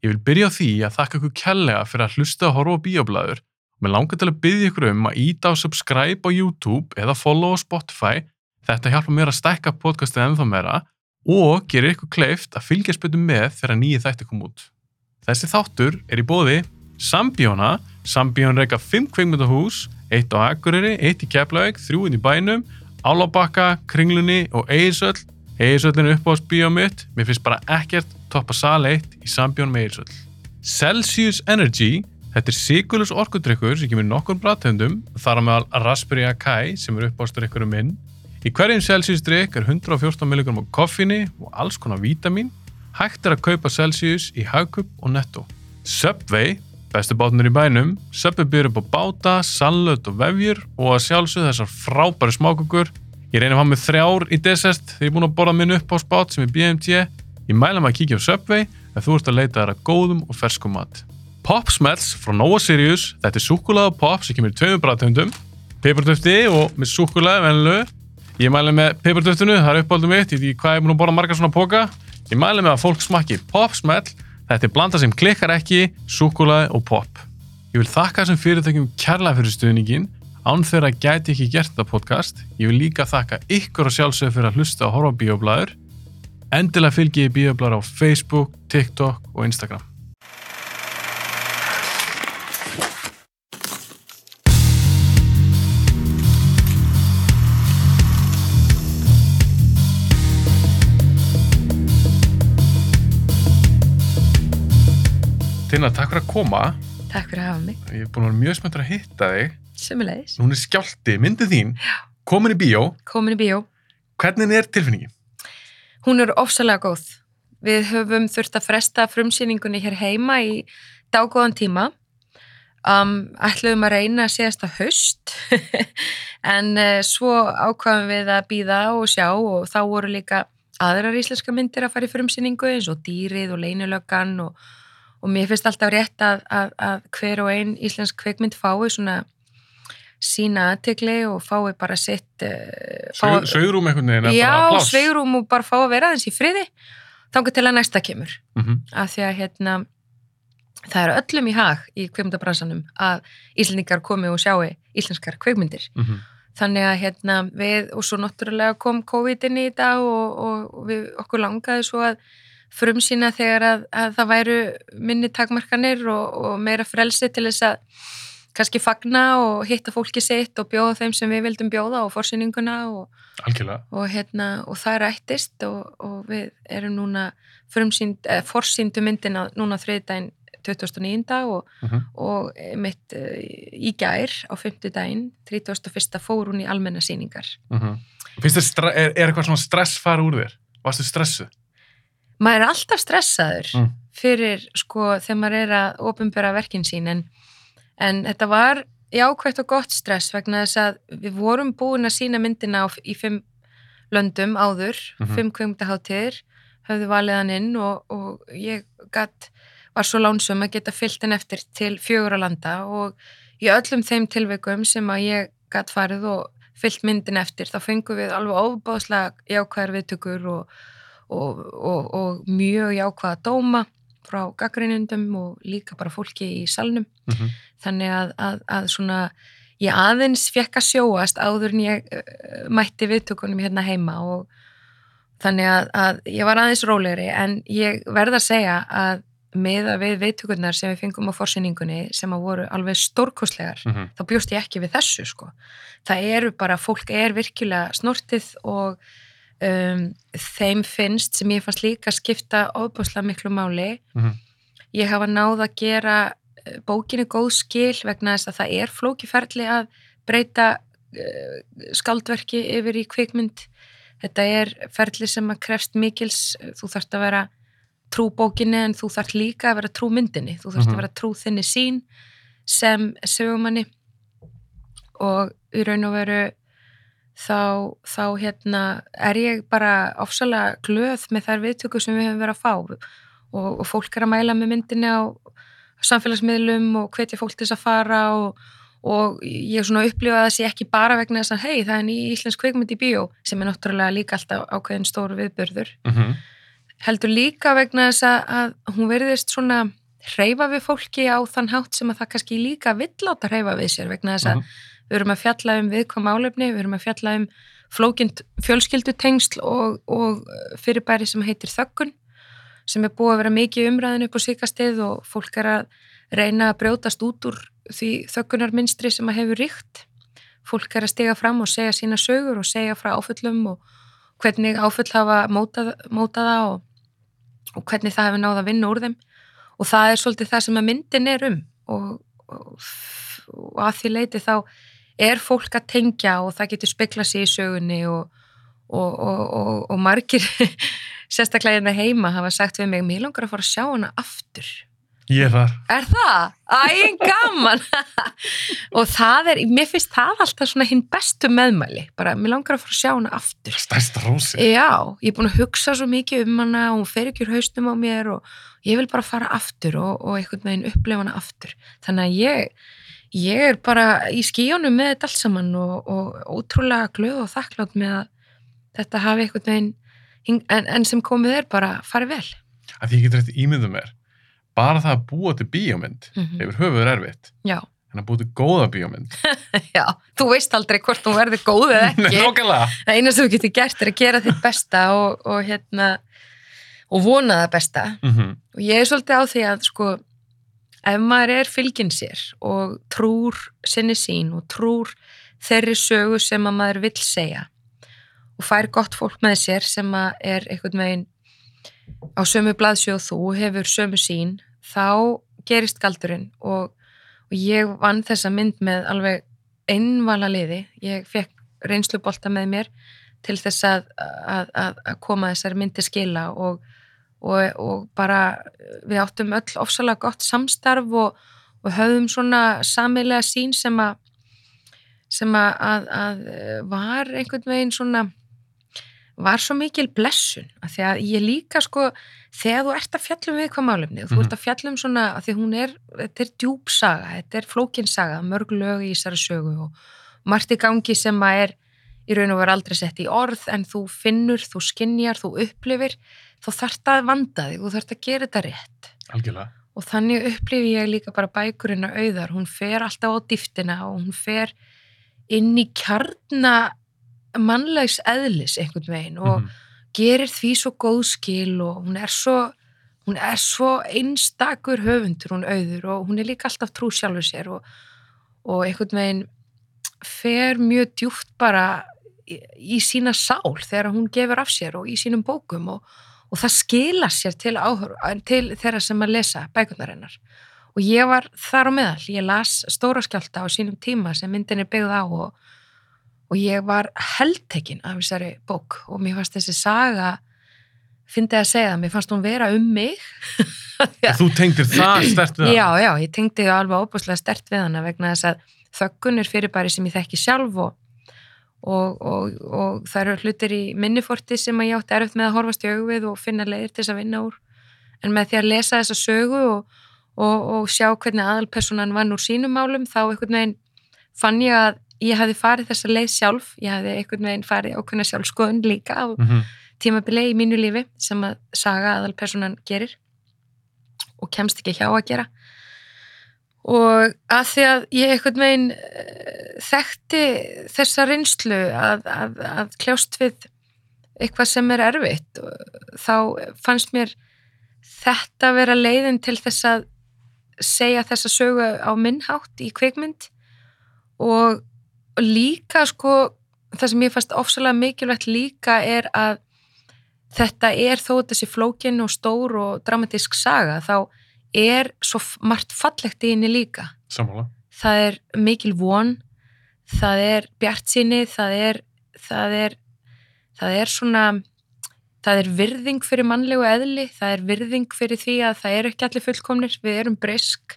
Ég vil byrja á því að þakka ykkur kellega fyrir að hlusta að horfa á bíoblæður og mér langar til að byggja ykkur um að íta á subscribe á YouTube eða follow á Spotify. Þetta hjálpa mér að stækka podcastið ennþá meira og gerir ykkur kleift að fylgja spötum með þegar nýju þætti kom út. Þessi þáttur er í bóði Sambíóna, Sambíón reyka 5 kveikmyndahús, eitt á Akureyri, eitt í Keflavík, þrjúinn í bænum, Álabakka, Kringlunni og Eirsöll. Eirsöllin er upp á spíómiðt, mér finnst bara ekkert toppa sal 1 í Sambjón með Eirsöll. Celsius Energy, þetta er sigurlus orkudrykkur sem kemur nokkur bræðtöndum, þar á meðal Raspberry Akai sem er uppásturykkurum minn. Í hverjum Celsius drykk er 114 mg á koffinni og alls konar vítamin. Hægt er að kaupa Celsius í Hagkup og Netto. Subway, bestu bátnir í bænum, Subway byrjur upp á báta, sallöt og vefjur og að sjálfsögðu þessar frábæri smákukur. Ég reynir að hafa með þrjár í desert þegar ég er búin að borða minn upp á spát sem er BMT. Ég mæla maður að kíkja á Subway ef þú ert að leita þær að góðum og ferskum mat. Pop Smells frá Nova Sirius, þetta er súkulega pop sem kemur í tveimur bræðtöndum, peppartöfti og með súkulega venlu. Ég mæli með peppartöftinu, það er uppáldum mitt, ég veit ekki hvað ég er búin að borða margar svona póka. Ég mæli með að fólk smakki Pop Smell, þetta er blanda sem klikkar ekki, súkulega og pop. Ég vil þakka þessum fyrirtækjum kærlega fyrir stuðningin, án þeirra gæti ekki gert þetta podcast. Ég vil líka þakka ykkur og sjálfsögur fyrir að hlusta og á bíoblæður. Endilega fylgi ég bíoblæður á Facebook, TikTok og Instagram. Tina, takk fyrir að koma. Takk fyrir að hafa mig. Ég er búin að vera mjög spenntur að hitta þig. Sumulegis. Hún er skjálti, myndið þín, komin í bíó. Komin í bíó. Hvernig er tilfinningin? Hún er ofsalega góð. Við höfum þurft að fresta frumsýningunni hér heima í dágóðan tíma. Um, ætluðum að reyna að séast að haust en uh, svo ákvaðum við að býða og sjá og þá voru líka aðrar íslenska myndir að fara í frumsýningu eins og dýrið og leinulöggan og, og mér finnst alltaf rétt að, að, að hver og einn íslensk kveikmynd fái svona sína aðtegli og fái bara sitt uh, fái- Sögrum einhvern veginn, Já, sveigrum og bara fá að vera aðeins í friði þangar til að næsta kemur Mhm. af því að hérna það er öllum í hag í kveikmyndabransanum að Íslendingar komi og sjáu íslenskar kveikmyndir Mhm. þannig að hérna við og svo náttúrulega kom COVID inn í þetta og, og, við okkur langaði svo að frumsýna þegar að, að það væru minni takmarkanir og, og meira frelsi til þess að kannski fagna og hitta fólki sitt og bjóða þeim sem við vildum bjóða og forsýninguna og, og, hérna, og það rættist og, og við erum núna eh, forsýndu myndina núna þriðdægin 2009 og, Mhm. og mitt uh, í gær á 50 daginn 31. fór hún í almenna sýningar Mhm. Finnst þér, stre- er, er eitthvað svona stress fara úr þér? Varstu stressuð? maður er alltaf stressaður Mm. fyrir sko þegar maður er að ofinbera verkin sín en, en þetta var jákvægt og gott stress vegna þess að við vorum búin að sína myndina á, í fimm löndum áður, Mhm. fimm kvöngdaháttíðir höfðu valið hann inn og, og ég gatt, var svo lánsum að geta fyllt henn eftir til fjögur að landa og í öllum þeim tilveikum sem að ég gatt farið og fyllt myndin eftir þá fengum við alveg óbáðslega jákvæðar viðtökur og, og, og, og mjög jákvæða dóma frá gaggreinundum og líka bara fólki í salnum Mhm. þannig að, að, að svona ég aðeins fekk að sjóast áður en ég uh, mætti viðtökunum hérna heima og þannig að, að ég var aðeins rólegri en ég verð að segja að með að við viðtökurnar sem við fengum á forsynningunni sem að voru alveg stórkostlegar Mhm. þá bjóst ég ekki við þessu sko. Það eru bara, fólk er virkilega snortið og um, þeim finnst sem ég fannst líka skipta ofbúslega miklu máli. Mhm. Ég hafa náð að gera eh, bókinni góð skil vegna þess að það er flókiferli að breyta uh, skaldverki yfir í kvikmynd. Þetta er ferli sem að krefst mikils, þú þarft að vera trú bókinni en þú þarft líka að vera trú myndinni. Þú þarft Mhm. að vera trú þinni sín sem sögumanni og í raun og veru þá, þá hérna er ég bara ofsalega glöð með þær viðtöku sem við höfum verið að fá og, og fólk er að mæla með myndinni á samfélagsmiðlum og hvetja fólk til þess að fara og, og ég upplifa að það sé ekki bara vegna þess að hei það er ný íslensk kveikmynd í bíó sem er náttúrulega líka alltaf ákveðin stór viðbörður Mhm. heldur líka vegna þess að, hún verðist svona hreyfa við fólki á þann hátt sem að það kannski líka vill átt að hreyfa við sér vegna þess að Mhm. Við erum að fjalla um viðkvam álefni, við erum að fjalla um flókind fjölskyldutengsl og, og fyrirbæri sem heitir þöggun sem er búið að vera mikið umræðin upp á síkastið og fólk er að reyna að brjótast út úr því þöggunarminstri sem að hefur ríkt. Fólk er að stiga fram og segja sína sögur og segja frá áföllum og hvernig áföll hafa mótað, mótaða og, og hvernig það hefur náð að vinna úr þeim og það er svolítið það sem að myndin er um og, og, og að því leiti þá er fólk að tengja og það getur spekla sig í sögunni og, og, og, og, og margir sérstaklega hérna heima hafa sagt við mig, mér langar að fara að sjá hana aftur Ég þar. Er það? Æ, gaman! og það er, mér finnst það alltaf svona hinn bestu meðmæli, bara mér langar að fara að sjá hana aftur. Stærsta rósi. Já, ég er búin að hugsa svo mikið um hana og hún fer ekki úr haustum á mér og ég vil bara fara aftur og, og einhvern veginn upplefa hana aftur. Þannig að ég, ég er bara í skíjónum með þetta allt saman og, og ótrúlega glöð og þakklátt með að þetta hafi einhvern veginn, en, en sem komið er bara farið vel. Að því ég get rétt ímyndu mér. Bara það að búa til bíómynd Mm hefur höfuður erfitt. Já, En að búa til góða bíómynd. já, þú veist aldrei hvort hún verður góð eða Nei, ekki. Nákvæmlega. það eina sem þú getur gert er að gera þitt besta og, og hérna og vona það besta Mm og ég er svolítið á því að sko ef maður er fylgin sér og trúr sinni sín og trúr þeirri sögu sem að maður vill segja og fær gott fólk með sér sem að er einhvern veginn á sömu blaðsjóð þú hefur sömu sín þá gerist galdurinn og, og ég vann þessa mynd með alveg einvala liði. Ég fekk reynslubolta með mér til þess að, að, að, að koma þessari myndi skila og, og, og bara við áttum öll ofsalega gott samstarf og, og höfðum svona samilega sín sem að sem að, að, að var einhvern veginn svona var svo mikil blessun að því að ég líka sko þegar þú ert að fjallum við hvað málefni og þú Mhm. ert að fjallum svona að því hún er þetta er djúpsaga, þetta er flókinsaga mörg lög í þessari sögu og margt í gangi sem að er í raun og vera aldrei sett í orð en þú finnur, þú skinjar, þú upplifir þá þarft að vanda þig, þú þarft að gera þetta rétt Algjörlega. og þannig upplifi ég líka bara bækurinn að auðar, hún fer alltaf á dýftina og hún fer inn í kjarna mannlegs eðlis einhvern veginn og Mhm. gerir því svo góð skil og hún er svo hún er svo einstakur höfundur hún auður og hún er líka alltaf trú sjálfur sér og, og einhvern veginn fer mjög djúpt bara í, í sína sál þegar hún gefur af sér og í sínum bókum og, og það skila sér til, áhör, til þeirra sem að lesa bækurnarinnar og ég var þar á meðal, ég las stóra skjálta á sínum tíma sem myndin er byggð á og, og ég var heldtekinn af þessari bók og mér fannst þessi saga fyndið að segja það, mér fannst hún vera um mig. Þú tengdir það stert við það? Já, já, ég tengdi það alveg óbúslega stert við hana vegna þess að þöggun er fyrirbæri sem ég þekki sjálf og, og, og, og það eru hlutir í minniforti sem að ég átti erfitt með að horfast í augvið og finna leiðir til þess að vinna úr. En með því að lesa þessa sögu og, og, og sjá hvernig aðalpersonan vann úr sínum málum þá einhvern veginn fann ég að ég hefði farið þessa leið sjálf. Ég hefði einhvern veginn farið ákveðna sjálfskoðun líka á Mhm. tímabili í mínu lífi sem að saga aðalpersonan gerir og kemst ekki hjá að gera og að því að ég einhvern veginn eh, þekkti þessa reynslu að, að, að kljást við eitthvað sem er erfitt og þá fannst mér þetta vera leiðin til þess að segja þessa sögu á minnhátt í kvikmynd. Og líka sko það sem ég fannst ofsalega mikilvægt líka er að þetta er þó þessi flókin og stór og dramatísk saga þá er svo margt fallegt í henni líka Sammála. það er mikil von það er bjartsýni það er það er, það er svona það er virðing fyrir mannlegu eðli það er virðing fyrir því að það eru ekki allir fullkomnir, við erum brisk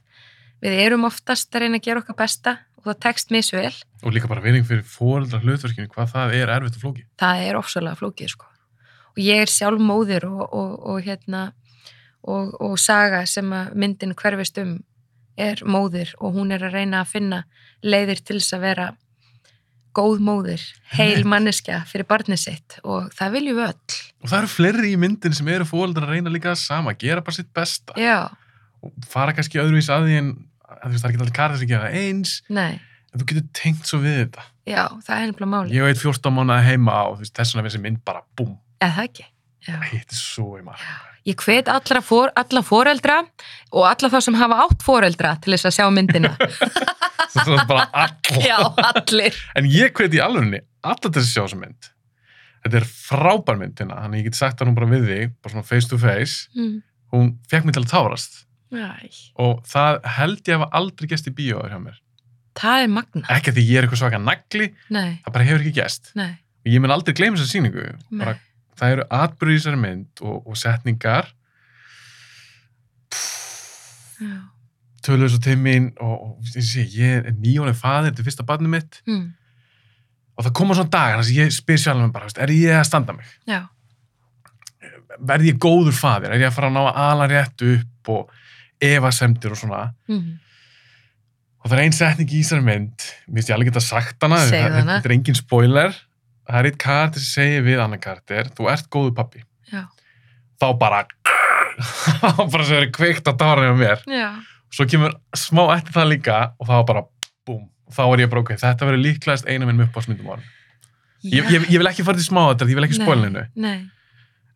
við erum oftast að reyna að gera okkar besta og það tekst misvel Og líka bara vering fyrir fóreldra hlutverkinu, hvað það er erfitt og flóki. það er ofsalega flókið sko. og ég er sjálf móðir og, og, og hérna og, og saga sem að myndin hverfist um er móðir og hún er að reyna að finna leiðir til þess að vera góð móðir, heil manneskja fyrir barnið sitt og það viljum við öll. og það eru fleiri í myndin sem eru fóreldrar að reyna líka sama, gera bara sitt besta. Já, og fara kannski öðruvís að því en að það er ekki allir karakter sem gera eins. Nei, en þú getur tengt svo við þetta. Já, það er nefnilega máli. ég veit 14 mánuði heima veist, þess vegna við þessi mynd bara búm, Eða það ekki. Já. þetta er svo í maður Ég hvet allra for, alla foreldra og alla þá sem hafa átt foreldra til þess að sjá myndina. það er bara all Já, allir. en ég hveti í alvegni alla til þess að sjá þessa mynd. Þetta er frábær myndina þannig ég get sagt það nú bara við þig bara svona face to face. Mm. hún fekk mig til að tárast. Æ, og það held ég að hafa aldrei gest í bíóður hjá mér. Það er magna. ekki að því ég er eitthvað svaka nagli. Nei, það bara hefur ekki gest nei, og ég mun aldrei gleyma þessa sýningu. Nei. bara, það eru atbyrði í þessari mynd og, og setningar töluðu svo til mín og, og sé, ég er nýjónið þetta er fyrsta barnið mitt Mm. og það koma svona dagar þar sem ég spyr sjálf mig bara, er ég að standa mig? Já, verð ég góður faðir? Er ég að fara að ná að ala rétt upp og efasemdir og svona? mm. Og það er ein setning í þessari mynd, mér finnst ég alveg geta sagt hana. þetta er engin spoiler, það er eitt karakter sem segir við annan karakter, þú ert góður pappi. já, Þá bara, þá bara sem er kveikt á tárin á mér. já, Svo kemur smá eftir það líka og þá bara, búm, þá er ég bara, ok, þetta verður líklegast einu minn upp á smyndum árum. Ég, ég, ég vil ekki fara til smá þetta, ég vil ekki spoila hennu, Nei,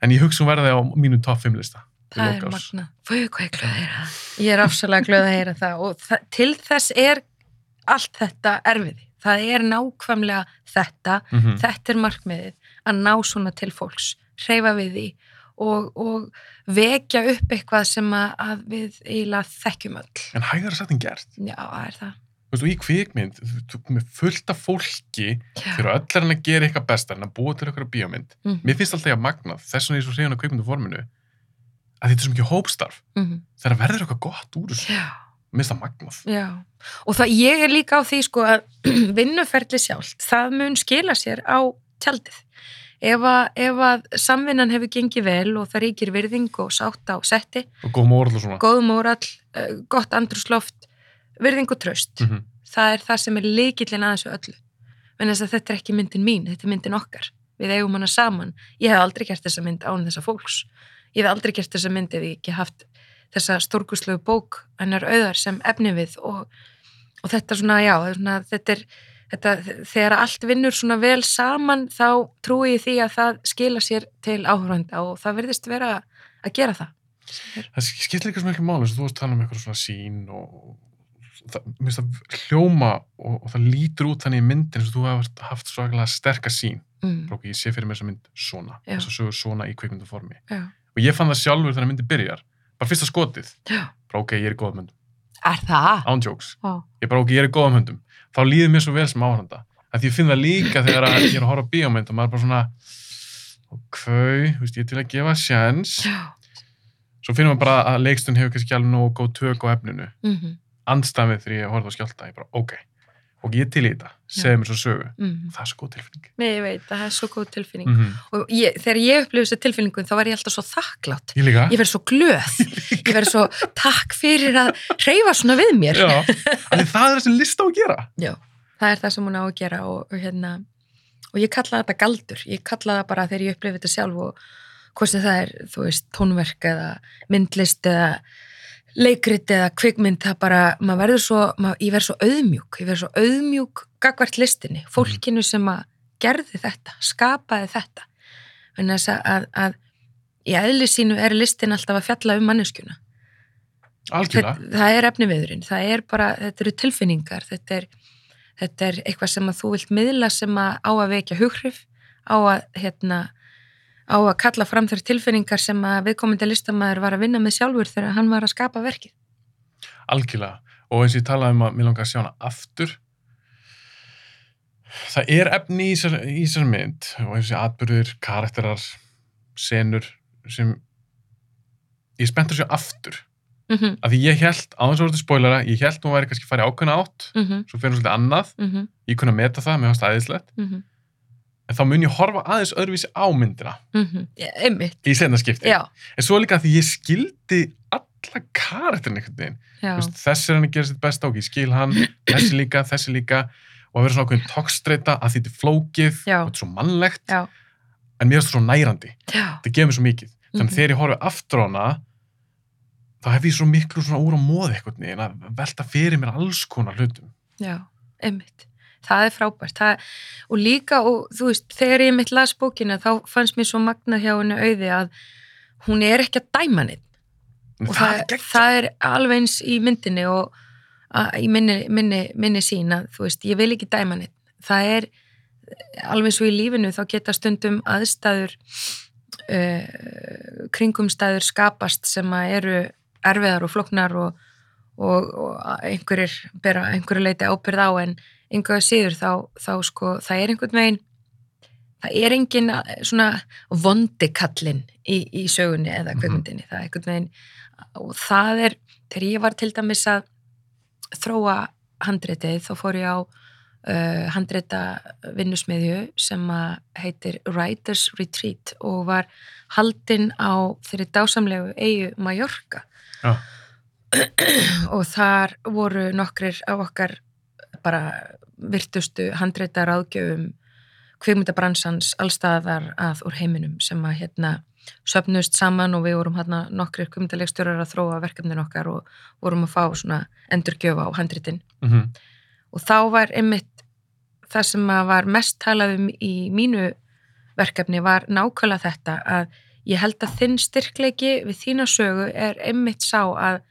en ég hugsa hún verði á mínum top 5 lista. það er magna. Fóðu hvað ég glöð að heyra. Ég er afsalega glöð að heyra það og það, til þess er allt þetta erfiði. Það er nákvæmlega þetta, Mhm. þetta er markmiðið, að ná svona til fólks, hreyfa við því og, og vekja upp eitthvað sem að, að við eiginlega þekkjum öll. En hægara sagt en gert. Já, það er það. Þú veist, og í kvikmynd, þú- þú með fullt af fólki, Já. þegar öll er hann að gera eitthvað besta, en að búa til eitthvað bíómynd. Mhm, Mér finnst alltaf ég að magnað, þess vegna er ég svo hrifin að kvikmyndu forminu, að þetta er svo mikið hópstarf. mhm. Þegar verður eitthvað gott úr þessu, Já. Mér finnst það magnað. Já, og það, ég er líka á því sko að vinnuferli sjálft, það mun skila sér á tjaldið. Ef að, ef að samvinnan hefur gengið vel og það ríkir virðing og sátt á setti, Og góð móral og svona. góð mórall, uh, gott andrúsloft, virðing og tröst, Mm það er það sem er líkillin að þessu öllu. En þess að þetta er ekki myndin mín, þetta er myndin okkar. Við eigum hana saman. Ég hef aldrei gert þessa mynd án þessa fólks. Ég hef aldrei gert þessa mynd ef ég ekki haft þessa stórkuslegu bók hennar auðar sem efni við og, og þetta svona, já, svona, þetta er þetta, þegar allt vinnur svona vel saman þá trúi ég því að það skila sér til áhöranda og það verðist vera að gera það. Það skiptir líka svo mikið máli, þess að þú varst að tala um eitthvað svona sín og það, það hljóma og, og það lítur út þannig í myndin og þú hefur haft svakalega sterka sín. Mm, Brók, ég sé fyrir mér þessa mynd svona, þess að sögur svona í kvikmyndu formi. já, Og ég fann það sjálfur þegar myndi byrjar, bara fyrsta skotið, bara ok, ég er í góðum höndum, Er það? án jokes. Já. Ég bara ok, ég er í góðum höndum. Þá líður mér svo vel sem áhörnda. Að því ég finn það líka þegar að ég er að horfa bíómynd og maður er bara svona, ok, veist, ég er til að gefa sjans. Svo finnum við bara að leikstun hefur kannski alveg nógu góð tök á efninu. Mm Andstæðið þegar ég horfði á skjálta, ég bara, ok, og ég til í þetta, segðu mér svo sögu. -hmm. Það er svo góð tilfinning. Nei, ég veit, það er svo góð tilfinning. Mm Og ég, þegar ég upplifði þessa tilfinningu, þá var ég alltaf svo þakklátt. Ég. Ég verði svo glöð. Ég verði svo takk fyrir að hreyfa svona við mér. Já, það er þessi list á að gera. Já, það er það sem hún á að gera og, og hérna, og ég kalla þetta galdur. Ég kalla það bara þegar ég upplifi þetta sjálf og hvort sem það er, þú veist, tónverk eða myndlist eða leikrit eða kvikmynd, það bara, maður verður svo, maður, ég verður svo auðmjúk, ég verður svo auðmjúk gagvart listinni, fólkinu sem að gerði þetta, skapaði þetta. En þess að, að, í eðli sínu er listin alltaf að fjalla um manneskjuna. Algjörlega. Þetta, það er efniviðurinn, það er bara, þetta eru tilfinningar, þetta er, þetta er eitthvað sem að þú vilt miðla sem að á að vekja hughrif, á að, hérna, á að kalla fram þær tilfinningar sem að viðkomandi listamæður var að vinna með sjálfur þegar hann var að skapa verkið. Algjörlega. Og eins og ég talaði um að mér langar að sjá hana aftur. Það er efni í þessar, mynd og eins og atbyrður, karakterar, senur sem ég spennt að sjá aftur. Mm -hmm, Af því ég held, á þess að verður spoilera, ég held hún væri kannski í ákveðna átt, mm -hmm, svo fyrir hún svolítið annað, mm -hmm, ég kunna meta það, mér fannst aðeinslegt, mm en þá mun ég horfa aðeins öðruvísi á myndina -hmm. Einmitt, í senna skipti. já, En svo líka því ég skildi alla karakterin einhvern veginn. veist, þessi er hann að gera sitt besta og ég skil hann, þessi líka, þessi líka og að vera svona ákveðin tókstreita að því þetta er flókið Já. og þetta er svo mannlegt Já. en mér er þetta svo nærandi, Já. þetta gefur mér svo mikið þannig Mhm. þegar ég horfi aftur á hana þá hef ég svo miklu svona úr á móði eitthvað neginn að velta fyrir mér alls konar hlutum Já, einmitt. Það er frábært. Það, og líka, og þú veist, þegar ég mitt las bókina, þá fannst mér svo magnað hjá henni auði að hún er ekki að dæma neitt. Og það, það, er það er alveg eins í myndinni og að, í minni, minni, minni sín að, þú veist, ég vil ekki dæma neitt. Það er alveg og í lífinu, þá geta stundum aðstæður, uh, kringumstæður skapast sem að eru erfiðar og floknar og, og, og einhverjir bera einhverju leiti ábyrð á en einhverja síður þá, þá sko það er einhvern veginn það er engin eh, svona vondikallin í, í sögunni eða Mhm. kveikmyndinni það er einhvern veginn og það er, þegar ég var til dæmis að þróa handritið þá fór ég á uh, handrita vinnusmiðju sem að heitir Writers Retreat og var haldinn á þeirri dásamlegu eigu Mallorca Já. og þar voru nokkrir af okkar bara virtustu handreita ráðgjöfum kvikmyndabransans allstaðar að úr heiminum sem að hérna söpnust saman og við vorum hérna nokkrir kvikmyndalegstjórar að þróa verkefnin okkar og vorum að fá svona endurgjöfa á handritin Mhm. og þá var einmitt það sem að var mest talað um í mínu verkefni var nákvæmlega þetta að ég held að þinn styrkleiki við þína sögu er einmitt sá að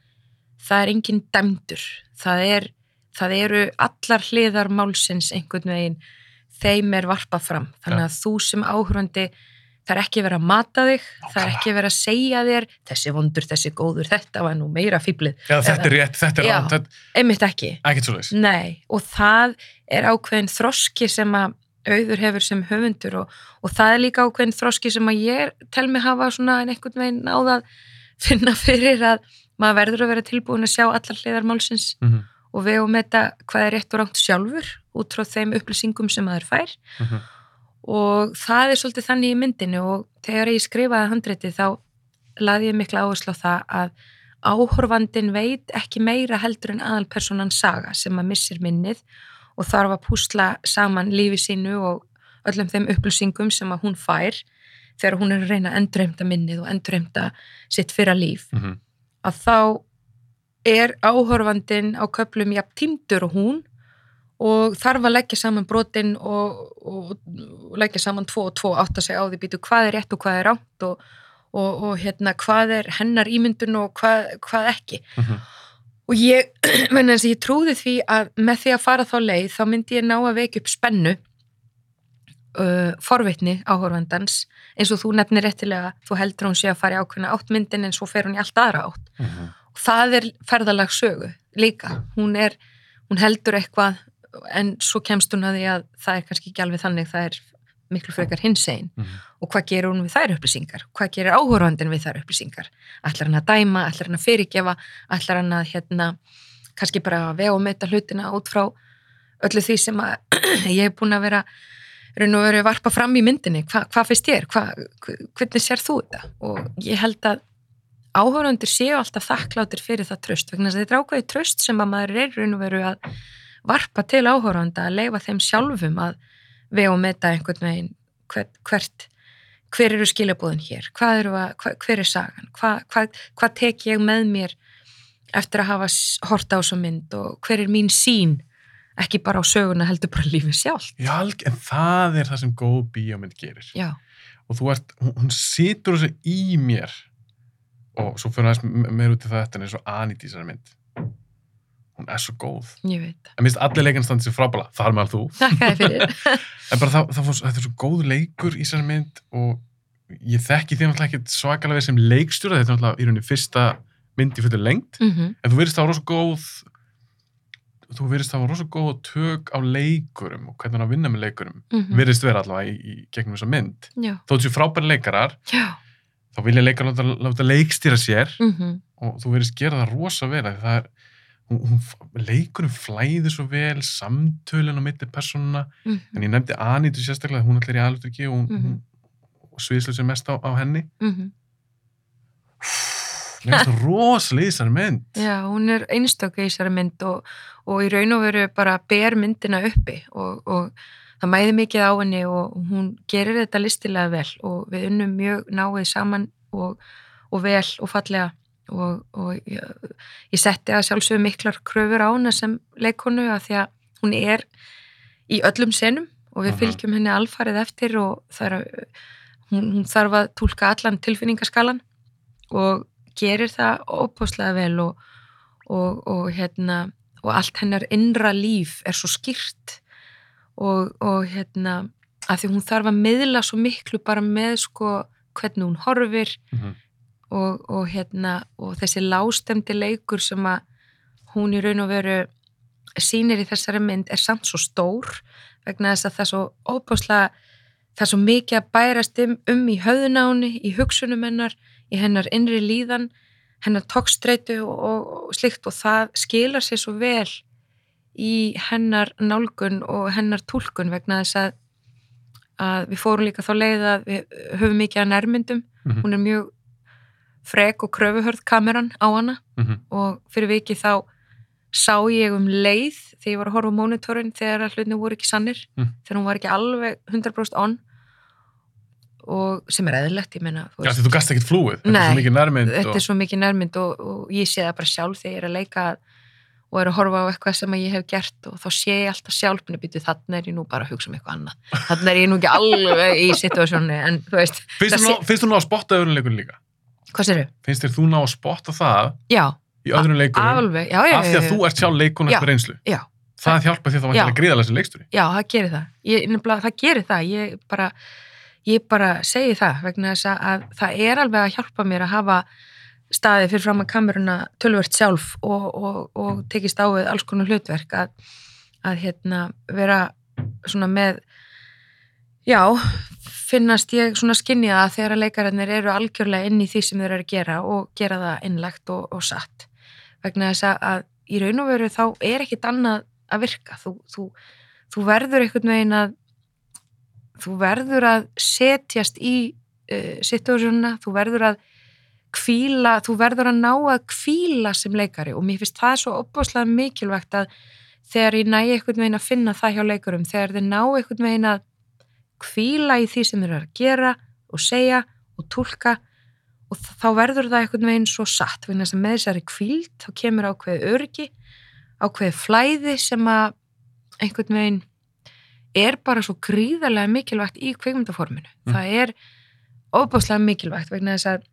það er engin dæmdur það, er, það eru allar hliðar málsins einhvern veginn þeim er varpað fram þannig að þú sem áhörandi það er ekki verið að mata þig það er ekki verið að segja þér þessi vondur, þessi góður, þetta var nú meira fýblið Já, þetta er rétt, þetta er Já. rátt, þetta einmitt ekki. Nei, og það er ákveðin þroski sem að auður hefur sem höfundur og, og það er líka ákveðin þroski sem að ég tel mig hafa svona en einhvern veginn náða að finna fyrir að maður verður að vera tilbúin að sjá allar hliðar málsins Mm -hmm. Og við og meta hvað er rétt og rátt sjálfur út frá þeim upplýsingum sem maður fær Mhm. og það er svolítið þannig í myndinu og þegar ég skrifaði handriti þá laði ég mikla áherslu á það að áhorfandin veit ekki meira heldur en aðalpersonan saga sem að missir minnið og þarf að púsla saman lífi sínu og öllum þeim upplýsingum sem að hún fær þegar hún er að reyna að endurheimta minnið og endurheimta sitt fyrra líf Mm -hmm. að þá er áhorfandin á köplum jafn tímdur og hún og þarf að leggja saman brotin og, og, og leggja saman tvo og tvo átt að segja á því býtu hvað er rétt og hvað er rátt og, og, og hérna hvað er hennar ímyndun og hvað, hvað ekki Mhm. og ég, ég trúði því að með því að fara þá leið þá myndi ég ná að vekja upp spennu uh, forvitni áhorfandans eins og þú nefnir réttilega þú heldur hún sé að fara í ákveðna áttmyndin en svo fer hún í allt aðra átt Mhm. og það er ferðalag sögu líka, hún er hún heldur eitthvað en svo kemst hún að því að það er kannski ekki alveg þannig það er miklu frekar hinsegin. Mhm. og hvað gerur hún við þær upplýsingar? Hvað gerir áhorfandin við þær upplýsingar? Ætlar hann að dæma, ætlar hann að fyrirgefa? Ætlar hann að hérna kannski bara vega og meta hlutina út frá öllu því sem að ég hef búin að vera raun og veru varpa fram í myndinni? Hva, hvað finnst þér, Hva, hvernig sér þú þetta? Og ég held að áhörundir séu alltaf þakkláttir fyrir það tröst vegna þess að þetta er ákveðið tröst sem að maður er raun og veru að varpa til áhörunda að leifa þeim sjálfum að vega og meta einhvern veginn hvert, hvert hver eru skilabúðin hér, eru að, hva, hver er sagan, hvað hva, hva tek ég með mér eftir að hafa s- hort á svo mynd og hver er mín sín ekki bara á söguna heldur bara lífið sjálf Já, en það er það sem góð bíómynd gerir. já, Og þú ert, hún, hún situr þessu í mér og svo fyrir aðeins me- meira út í það þetta en eins og Anit í þessari mynd. Hún er svo góð. ég veit. En minnst allir leikinn standi sér frábæla, þar meðal þú. þakka þið fyrir. En bara það, það fór, þetta er svo góð leikur í þessari mynd og ég þekki því náttúrulega ekki svakalega vel sem leikstjóra, þetta er náttúrulega í rauninni fyrsta mynd í fyrir lengt, mm en þú virðist það rosa góð þú virðist það rosa góð tök á leikurum og hvernig hann að vinna með leikurum -hmm. virðist vera allavega í, í gegnum þessa mynd. Já, þó þessu frábæri leikarar já þá vilja leikar láta, láta leikstýra sér mm og þú virðist gera það rosa vel það er hún, hún, leikurum flæði svo vel samtölin á milli persónuna -hmm. en ég nefndi Anitu sérstaklega hún allir í ekki og Mhm. hún og sviðslu sem mest á, á henni Mm -hmm. Finnst það rosalega í þessari mynd. Já, hún er einstöku í þessari mynd og, og í raun og veru bara ber myndina uppi og, og það mæði mikið á henni og hún gerir þetta listilega vel og við unnum mjög náið saman og, og vel og fallega. Og, og ég, ég setti að sjálfsögum miklar kröfur á hana sem leikonu að því að hún er í öllum senum og við fylgjum henni alfarið eftir og það er, hún, hún þarf að tólka allan tilfinningaskalan og gerir það óbúslega vel og, og, og hérna og allt hennar innra líf er svo skýrt og, og hérna að því hún þarf að miðla svo miklu bara með sko hvernig hún horfir Mhm. og, og hérna og þessi lástemdi leikur sem að hún í raun og veru sýnir í þessari mynd er samt svo stór vegna þess að það er svo óbúslega það er svo mikið að bærast um, um í höfðunáni, í hugsunum hennar í hennar innri líðan hennar tókstreitu og, og, og slikt og það skilar sér svo vel í hennar nálgun og hennar túlkun vegna þess að, að við fórum líka þá leið að við höfum mikið að nærmyndum Mhm. hún er mjög frek og kröfuhörð kameran á hana Mhm. og fyrir vikið þá sá ég um leið þegar ég var að horfa á mónitorinn þegar að hlutinni voru ekki sannir Mm. þegar hún var ekki alveg 100% on og sem er eðlilegt, ég Já, því þú gast ekkert flúið. Þetta er Nei, svo mikið nærmynd. þetta og... er svo mikið nærmynd og, og ég sé það bara sjálf þegar ég er að leika og er að horfa á eitthvað sem ég hef gert og þá sé ég alltaf sjálf minni býtu þannig er ég nú bara að hugsa um eitthvað annað þannig er ég nú ekki alveg í situasjónu en þú veist, Finnst þú finnst þú ná að spotta öðrum leikurinn líka? hvað sér þau? Finnst þú ná að spotta það Já, í já, af því að þú ert sjálf leikuna Já. eftir reynslu? já, Það hjálpa því að það var ekki gríðalega sem leiksturi. já, það gerir það ég, nefnilega, það gerir það, ég bara ég bara segi það vegna þess að, að það er alveg að hjálpa mér að hafa staði fyrir fram að kameruna tölvört sjálf og, og, og tekist á við alls konar hlutverk að, að hérna vera svona með já, finnast ég svona skinnja að þegar að leikararnir eru algjörlega inn í því sem þeir eru að gera og gera það innlegt og, og satt. Vegna þess að í raun og veru þá er ekkit annað að virka. Þú, þú, þú verður einhvern veginn að þú verður að setjast í uh, situasjónuna, þú verður að kvíla, þú verður að ná að kvíla sem leikari og mér finnst það svo opbáslega mikilvægt að þegar ég næ einhvern veginn að finna það hjá leikarum, þegar þeir ná einhvern veginn að kvíla í því sem þeir eru að gera og segja og tólka og þá verður það einhvern veginn svo satt þess að með þessari kvíld þá kemur ákveðið örgi ákveðið flæði sem að einhvern veginn er bara svo gríðarlega mikilvægt í kveikmyndaforminu. Mm. Það er ofbáslega mikilvægt vegna þess að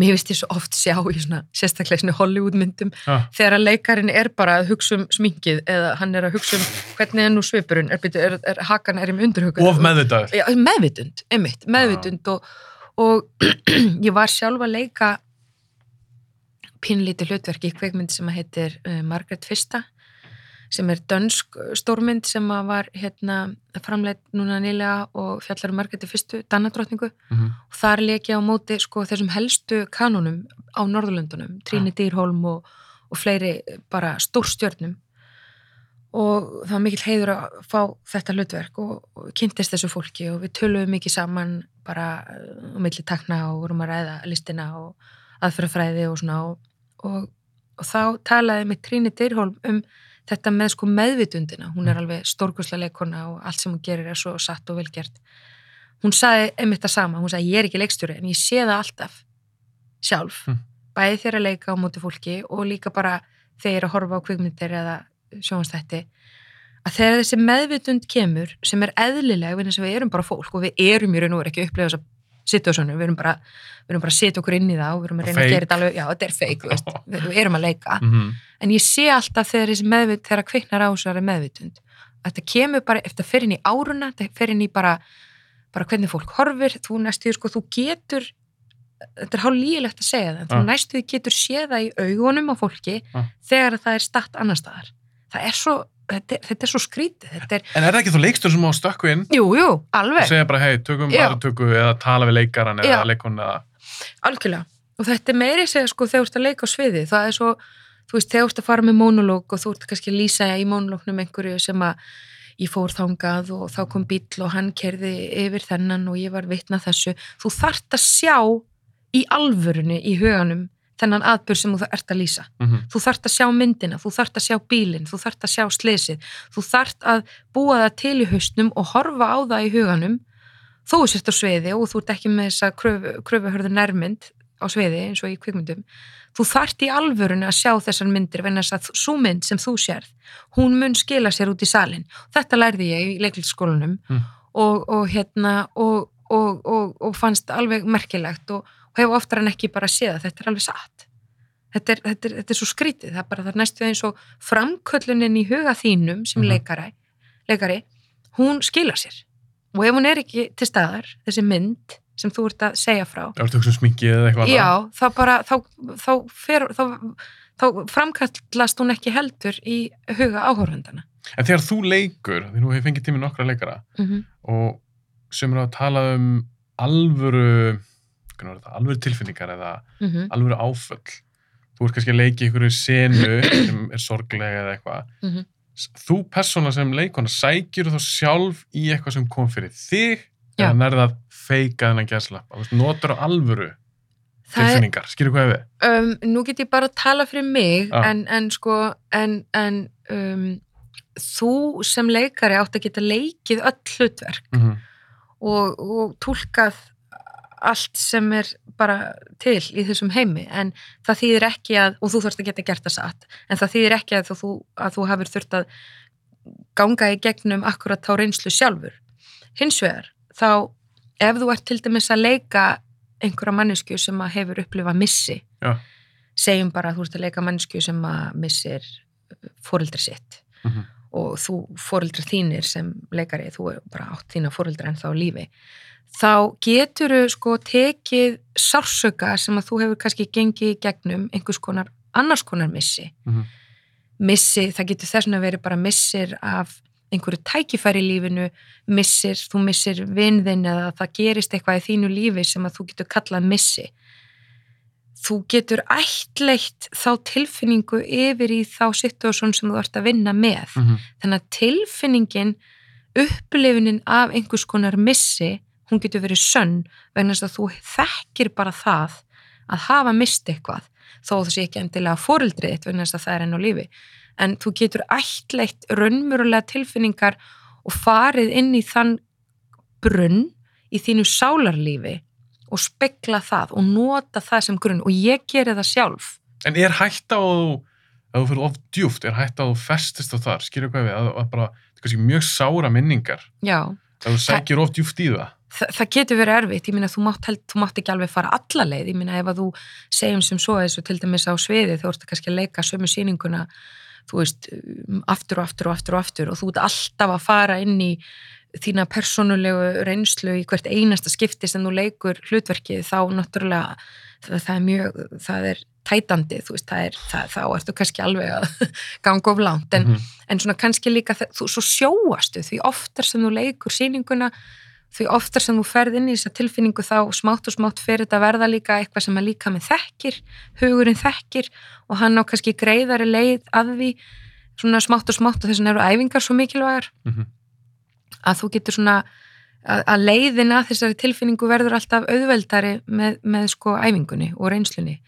mér finnst ég svo oft sjá í svona sérstaklega svona Hollywood myndum Já. þegar að leikarin er bara að hugsa um sminkið eða hann er að hugsa um hvernig er nú svipurinn, er, er, er hakan er í undirhugun. Of meðvitaður. Já, meðvitund, einmitt, meðvitund og, og ég var sjálf að leika pínlítið hlutverk í kveikmynd sem að heitir uh, Margaret Fyrsta sem er dönsk stórmynd sem var hérna framleitt núna nýlega og fjallar um Margreði Fyrstu, Dannadrottningu Mhm. og þar leik ég á móti sko þessum helstu kanunum á Norðurlöndunum, Tríni Dýrholm og, og fleiri bara stórstjörnum. Og það var mikill heiður að fá þetta hlutverk og, og kynntist þessu fólki og við töluðum mikið saman bara á milli takna og vorum að ræða listina og aðferðafræði og svona og, og, og þá talaði með Tríni Dýrholm um þetta með sko meðvitundina, hún er alveg stórkurslega leikona og allt sem hún gerir er svo satt og velgert. Hún saði einmitt það sama, hún sagði ég er ekki leikstjóri en ég sé það alltaf sjálf, Mm. bæði þegar að leika á móti fólki og líka bara er að horfa á kvikmyndir eða sjónastætti að þegar þessi meðvitund kemur sem er eðlileg við erum bara fólk og við erum í raun og veru ekki að upplega þessa situasjónu, við erum bara við erum bara að setja okkur inn í það og við erum að reyna Fake. að gera þetta alveg, já þetta er feik, veist, við, við erum að leika Mhm. en ég sé alltaf þegar þessi meðvit þegar að kviknar á þessari meðvitund að þetta kemur bara eftir að fer inn í áruna þetta fer inn í bara, bara hvernig fólk horfir, þú næstuði sko, þú getur þetta er hálf lígilegt að segja það en þú Ja. næstuði getur séð það í augunum á fólki Ja. þegar það er statt annar staðar það er svo, þetta þetta er svo skrítið er, En er það ekki þú leikstur sem á að stökku inn? Jú, jú, og segja bara, hei, tökum Já. aðra tökku eða tala við leikaran eða leikon eða... algjörlega. Og þetta er meiri segja sko þegar þú ert að leika á sviði það er svo, þú veist, þegar þú ert að fara með mónulóg og þú ert kannski að lýsa í mónulóknum einhverju sem að ég fór þangað og þá kom bíll og hann kerði yfir þennan og ég var vitna þessu. Þú þart að sjá í alvörunni í huganum þennan atbyrð sem þú ert að lýsa Mhm. þú þarft að sjá myndina, þú þarft að sjá bílinn þú þarft að sjá slesið, þú þarft að búa það til í haustnum og horfa á það í huganum þó þú sért á sviði og þú ert ekki með þessa kröfu, kröfuhörðu nærmynd á sviði eins og í kvikmyndum þú þarft í alvörunni að sjá þessar myndir venna þess að sú mynd sem þú sérð hún mun skila sér út í salin þetta lærði ég í leiklisskólanum Mm. og, og hérna og, og, og, og fannst alveg merkilegt og, og hef oftar en ekki bara séð að þetta er alveg satt. Þetta er, þetta er, þetta er svo skrítið. Það er bara það er næstu eins og framköllunin í huga þínum sem Mhm. leikari, leikari hún skila sér. Og ef hún er ekki til staðar, þessi mynd sem þú ert að segja frá um sminkið eða eitthvað já, þá bara þá, þá, fer, þá, þá framkallast hún ekki heldur í huga áhórfundana En þegar þú leikur, því nú hefur fengið tími nokkra leikara mm -hmm. og sem eru að tala um alvöru alvöru tilfinningar eða Mhm. alvöru áföll þú ert kannski að leiki ykkur senu sem er sorglega eða eitthvað Mhm. þú persóna sem leikona sækjur þá sjálf í eitthvað sem kom fyrir þig Já. eða nærða að feika þennan gæslapp notur á alvöru tilfinningar, skilur hvað við um, nú get ég bara að tala fyrir mig Já. en, en sko en, en um, þú sem leikari átt að geta leikið öll hlutverk mm -hmm. og, og tólkað allt sem er bara til í þessum heimi en það þýðir ekki að, og þú þarfst að geta gert það satt, en það þýðir ekki að þú, að þú hafur þurft að ganga í gegnum akkurat þá reynslu sjálfur. Hins vegar, þá ef þú ert til dæmis að leika einhverja mannesku sem að hefur upplifað missi, Já. segjum bara að þú ert að leika mannesku sem að missir fóreldri sitt Mhm. og þú fóreldrar þínir sem leikari, þú er bara átt þína fóreldrar en þá lífi, þá getur sko tekið sársöka sem að þú hefur kannski gengið í gegnum einhvers konar, annars konar missi. Mhm. Missi, það getur þess vegna verið bara missir af einhverju tækifæri í lífinu, missir, þú missir vinðin eða það gerist eitthvað í þínu lífi sem að þú getur kallað missi. Þú getur ættleitt þá tilfinningu yfir í þá situasjón sem þú ert að vinna með Mm -hmm. þannig að tilfinningin upplifunin af einhvers konar missi hún getur verið sönn vegna þess að þú þekkir bara það að hafa mist eitthvað þó sé ekki endilega fóreldrið þitt vegna þess að það er enn á lífi. En þú getur ættleitt raunmjörulega tilfinningar og farið inn í þann brunn í þínu sálarlífi og spekla það og nota það sem grunn. Og ég geri það sjálf. En er hægt á að þú fyrir of djúft, er hægt á að þú festist á þar, skilur hvað við, að, að bara, mjög sára minningar, já, að þú sækir of djúft í það. Þa, það getur verið erfitt, ég minna þú mátt, held, þú mátt ekki alveg fara alla leið, ég minna ef að þú segjum sem svo þessu til dæmis á sviði þú ert kannski að leika sömu sýninguna þú veist, um, aftur og aftur og aftur og aftur og þú ert alltaf að fara inn í þína persónulegu reynslu í hvert einasta skipti sem þú leikur hlutverkið þá náttúrulega það, það er mjög, það er tætandi, þú veist, það er, það, þá ertu kannski alveg að ganga of langt, en, Mhm. en svona kannski líka þú svo sjóastu því oftar sem þú leikur sýninguna því oftar sem þú ferð inn í þessa tilfinningu þá smátt og smátt fyrir þetta að verða líka eitthvað sem að líka með þekkir hugurinn þekkir og hann á kannski greiðari leið að því svona smátt og smátt og þess vegna eru æfingar svo mikilvægar Mhm. að þú getur svona að, að leiðina þessari tilfinningu verður alltaf auðveldari með, með sko æfingunni og reynslunni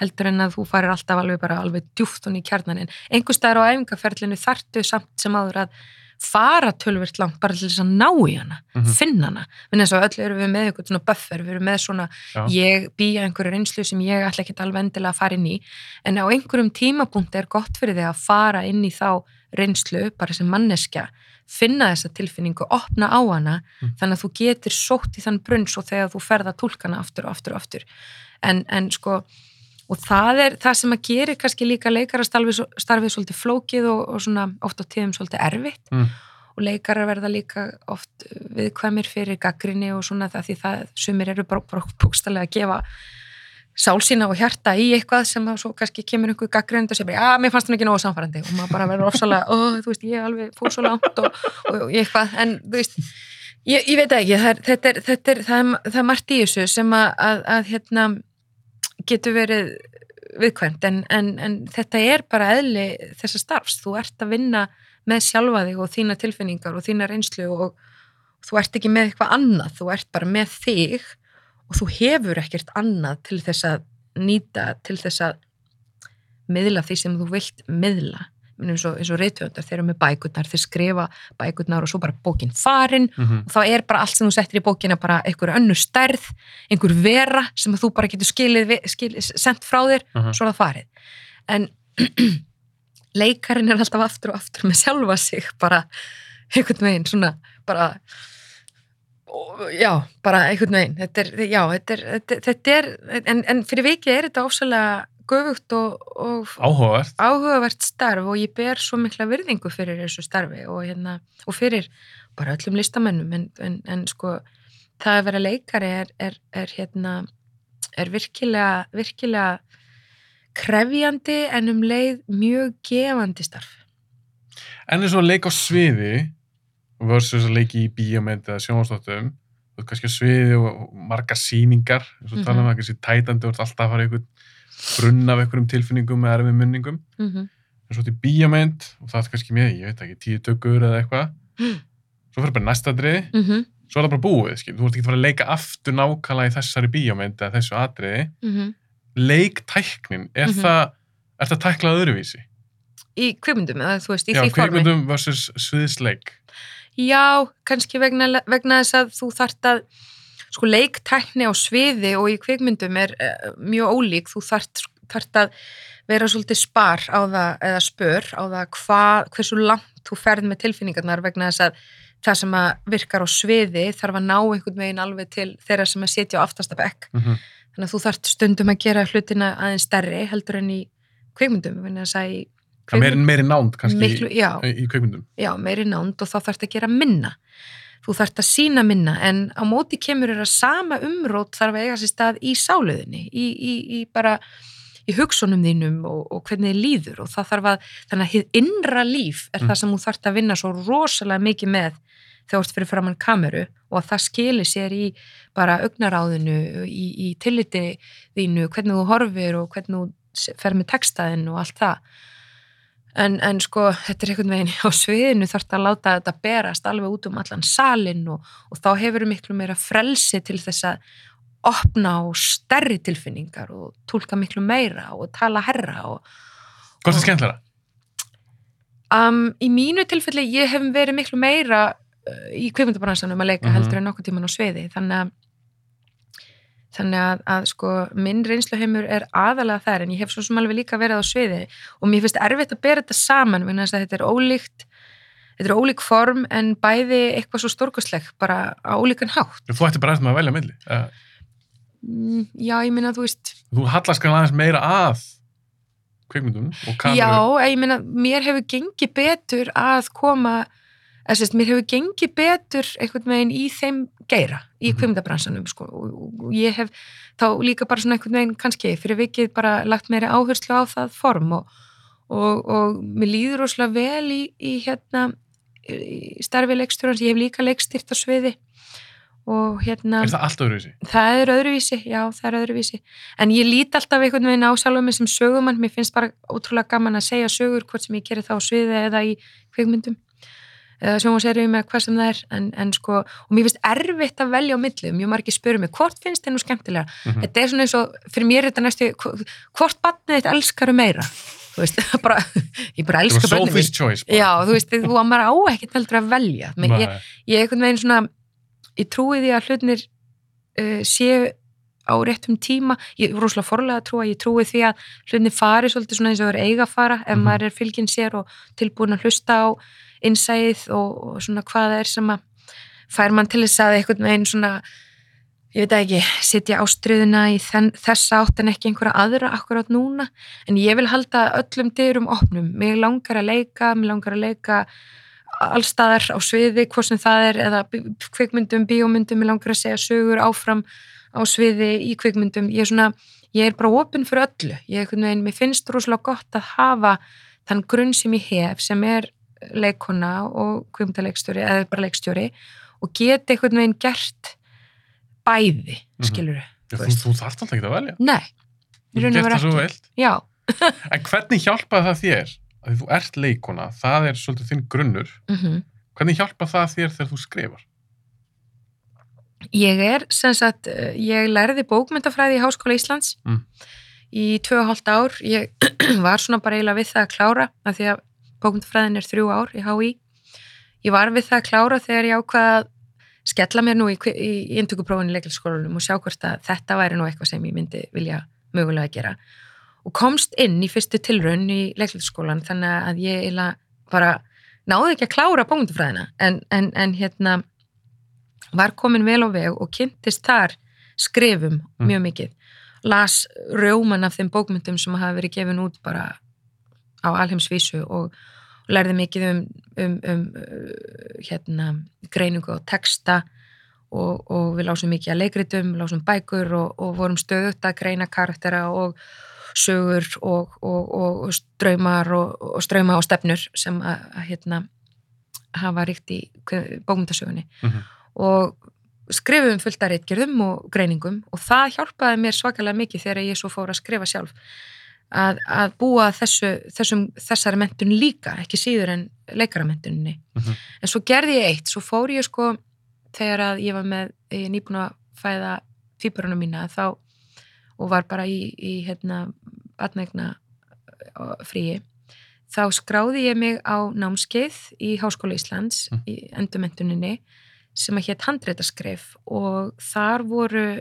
heldur en að þú farir alltaf alveg bara alveg djúft hún í kjarnan en einhver staðar á æfingaferlinu þartu samt sem áður að fara tölvirt langt bara til þess að ná í hana Mhm. finna hana, en eins og öll eru við með eitthvað svona buffer, við erum með svona Já. ég býja einhverju reynslu sem ég ætla ekki alveg endilega að fara inn í en á einhverjum tímapunkti er gott fyrir þig að fara inn í þá reynslu bara sem manneskja finna þessa tilfinningu, opna á hana Mm. þannig að þú getur sótt í þann brunn svo þegar þú ferða tólkana aftur og aftur og aftur en, en sko og það er það sem að gerir kannski líka leikarastarfið starfið svolítið flókið og, og svona oft á tíðum svolítið erfitt. Mm. og leikarar verða líka oft viðkvæmir fyrir gaggrinni og svona það því það sumir eru bara, búkstælega að gefa sálsína og hjarta í eitthvað sem þá svo kannski kemur einhver gaggrind og segir bara, já, mér fannst hann ekki nógu samfærandi og maður bara verður ofsalega, ó, þú veist, ég alveg fór svo langt og, og, eitthvað, en þú veist, ég, ég veit það ekki, það er, þetta er, þetta er, það er, það er margt í þessu sem að, að, að hérna, getur verið viðkvæmt, en, en, en þetta er bara eðli þessa starfs, þú ert að vinna með sjálfa þig og þína tilfinningar og þína reynslu og þú ert ekki með eitthvað annað, þú ert bara með þig og þú hefur ekkert annað til þess að nýta, til þess að miðla því sem þú vilt miðla eins og, og reytöndar, þeir eru með bækurnar þeir skrifa bækurnar og svo bara bókin farin Mhm. og þá er bara allt sem þú settir í bókina bara einhver önnur stærð, einhver vera sem þú bara getur skilið, skilið sendt frá þér, Mhm. svo er það farið en leikarinn er alltaf aftur og aftur með sjálfa sig bara einhvern veginn svona bara já, bara einhvern veginn þetta er, já, þetta er, þetta, er en, en fyrir vikið er þetta ofsalega göfugt og, og Áhugavert. áhugavert starf og ég ber svo mikla virðingu fyrir þessu starfi og, hérna, og fyrir bara öllum listamennum en, en, en sko það að vera leikari er, er, er hérna er virkilega, virkilega krefjandi en um leið mjög gefandi starf. En eins og að leika á sviði versus að leiki í bíómynd eða sjónvastáttum þú veist kannski sviði og og margar sýningar eins og Mhm. tala um það kannski tætandi og alltaf að fara í einhvern brunn af einhverjum tilfinningum eða erfið munningum Mm -hmm. en svo til bíómynd og það er kannski með, ég veit ekki, tíu tökur eða eitthvað svo fyrir bara næsta driði Mm -hmm. svo er það bara búið, skil, þú ert ekki að fara að leika aftur nákvæmlega í þessari bíómynd eða þessu atriði, leiktæknin er Mhm. það er það tæklað öðruvísi? Í kvikmyndum, eða þú veist, í Já, því formi. kvikmyndum versus sviðsleik Já, kannski vegna, vegna þess að þú þart að sko leiktækni á sviði og í kvikmyndum er uh, mjög ólík, þú þart, þart að vera svolítið spar á það eða spör á það hva, hversu langt þú ferð með tilfinningarnar vegna þess að það sem að virkar á sviði þarf að ná einhvern veginn alveg til þeirra sem að sitja á aftasta bekk. Mm -hmm. þannig að þú þart stundum að gera hlutina aðeins stærri heldur en í kvikmyndum í meiri, meiri nánd kannski miklu, já, í, kvikmyndum. Já, meiri nánd og þá þarf að gera minna þú þarf að sína minna en á móti kemur er að sama umrót þarf að eiga sér stað í sáluðinni í, í, í bara í hugsunum þínum og, og hvernig þið líður og það þarf að, þannig að hið innra líf er Mm. það sem þú þarf að vinna svo rosalega mikið með þegar þú ert fyrir framann kameru og að það skili sér í bara augnaráðinu, í, í tilliti þínu, hvernig þú horfir og hvernig þú fer með textaðinn og allt það en, en sko, þetta er einhvern veginn á sviðinu þarf að láta þetta berast alveg út um allan salin og, og þá hefur miklu meira frelsi til þess að opna á stærri tilfinningar og tólka miklu meira og tala herra og Hvort er skemmtilega? um, í mínu tilfelli ég hef verið miklu meira uh, í kveimundabransanum að leika Mhm. heldur en nokkuð tíman á sviði þannig að þannig að, að sko minn reynsluheimur er aðalega þær en ég hef svo sem alveg líka verið á sviði og mér finnst erfitt að bera þetta saman þess að þetta er ólíkt þetta er ólík form en bæði eitthvað svo stórkostleg bara á ólíkan hátt Þú ætti bara eftir með að velja milli. Mm, já, ég minna, þú veist Þú hallast kannski aðeins meira að kameru. Já, ég meina, mér hefur gengið betur að koma, eða sérst, mér hefur gengið betur einhvern veginn í þeim geira, í Mhm. kvimdabransanum, sko, og ég hef þá líka bara svona einhvern veginn kannski fyrir vikið bara lagt meiri áherslu á það form og, og, og mér líður óslega vel í, í hérna, í starfi leikstjórans, ég hef líka leikstýrt á sviði og hérna Er það allt öðruvísi? það er öðruvísi, já, það er öðruvísi en ég lít alltaf einhvern veginn á sjálfum sem sögumann, mér finnst bara ótrúlega gaman að segja sögur hvort sem ég gerir það á sviði eða í kvikmyndum eða sjónvarseriðum eða hvað sem það er en, en sko, og mér finnst erfitt að velja á milli mjög margir spyrir mig, hvort finnst þið nú skemmtilega Mhm. þetta er svona eins og, fyrir mér er þetta næstu hvort batnið þitt elskaru meira þú veist, bara, ég bara Það elska var börnin mín Sophie's Choice. bara. já, þú veist, þú að maður á ekkert heldur að velja mér, ég, ég einhvern veginn svona ég trúi því að hlutnir uh, séu á réttum tíma ég er rosalega forlega að trúa, ég trúi því að hlutnir fari svolítið svona eins og er eiga að fara ef Mhm. maður er fylginn sér og tilbúin að hlusta á innsæðið og, og svona hvað það er sem að fær mann til þess að einhvern veginn svona ég veit ekki, setja ástriðuna í þessa átt en ekki einhverja aðra akkurát núna, en ég vil halda öllum dyrum opnum, mig langar að leika mig langar að leika allstaðar á sviði, hvort sem það er eða kvikmyndum, bíómyndum, mig langar að segja sögur áfram á sviði í kvikmyndum, ég er svona ég er bara opinn fyrir öllu, ég er einhvern veginn mér finnst rosalega gott að hafa þann grunn sem ég hef, sem er leikona og kvikmyndaleikstjóri eða bara leikstjóri og geta einhvern veginn gert bæði, Mhm. skilur Já, þú Þú, þú þarft alltaf ekki að velja. Nei, Þú veru það svo veilt. Já, En hvernig hjálpaði það þér? Að þú ert leikona, það er svolítið þinn grunnur. mm Hvernig hjálpaði það þér þegar þú skrifar? Ég er, sem sagt, eh, ég lærði bókmyndafræði í Háskóla Íslands Mm. í tvö og hálft ár. Ég var svona bara eiginlega við það að klára af því að bókmyndafræðin er þrjú ár í HÍ. Ég var við það að klára þegar ég ákvaða að skella mér nú í, í, í inntökuprófinu í leiklisskólanum og sjá hvort að þetta væri nú eitthvað sem ég myndi vilja mögulega gera. Og komst inn í fyrstu tilraun í leiklisskólan þannig að ég bara náði ekki að klára bókmyndafræðina en, en, en hérna var komin vel á veg og kynntist þar skrifum Mm. mjög mikið. Las rjóman af þeim bókmyndum sem hafa verið gefin út bara á alheimsvísu og lærði mikið um, um, um uh, hérna, greiningu og texta og, og við lásum mikið að leikritum, lásum bækur og, og vorum stöðut að greina karaktera og sögur og, og, og, og ströymar og, og ströyma og stefnur sem að, að hérna, hafa ríkt í bókmyndasögunni Mhm. og skrifum fullt af reitgerðum og greiningum og það hjálpaði mér svakalega mikið þegar ég svo fór að skrifa sjálf að, að búa þessu, þessum, þessari mentun líka, ekki síður en leikaramentuninni. Mhm. En svo gerði ég eitt, svo fór ég sko þegar að ég var með, ég er nýbúin að fæða tvíburunum mína þá og var bara í, í hérna batnegna fríi þá skráði ég mig á námskeið í Háskóla Íslands Mm. í endurmentuninni sem að hétt handreitaskrif og þar voru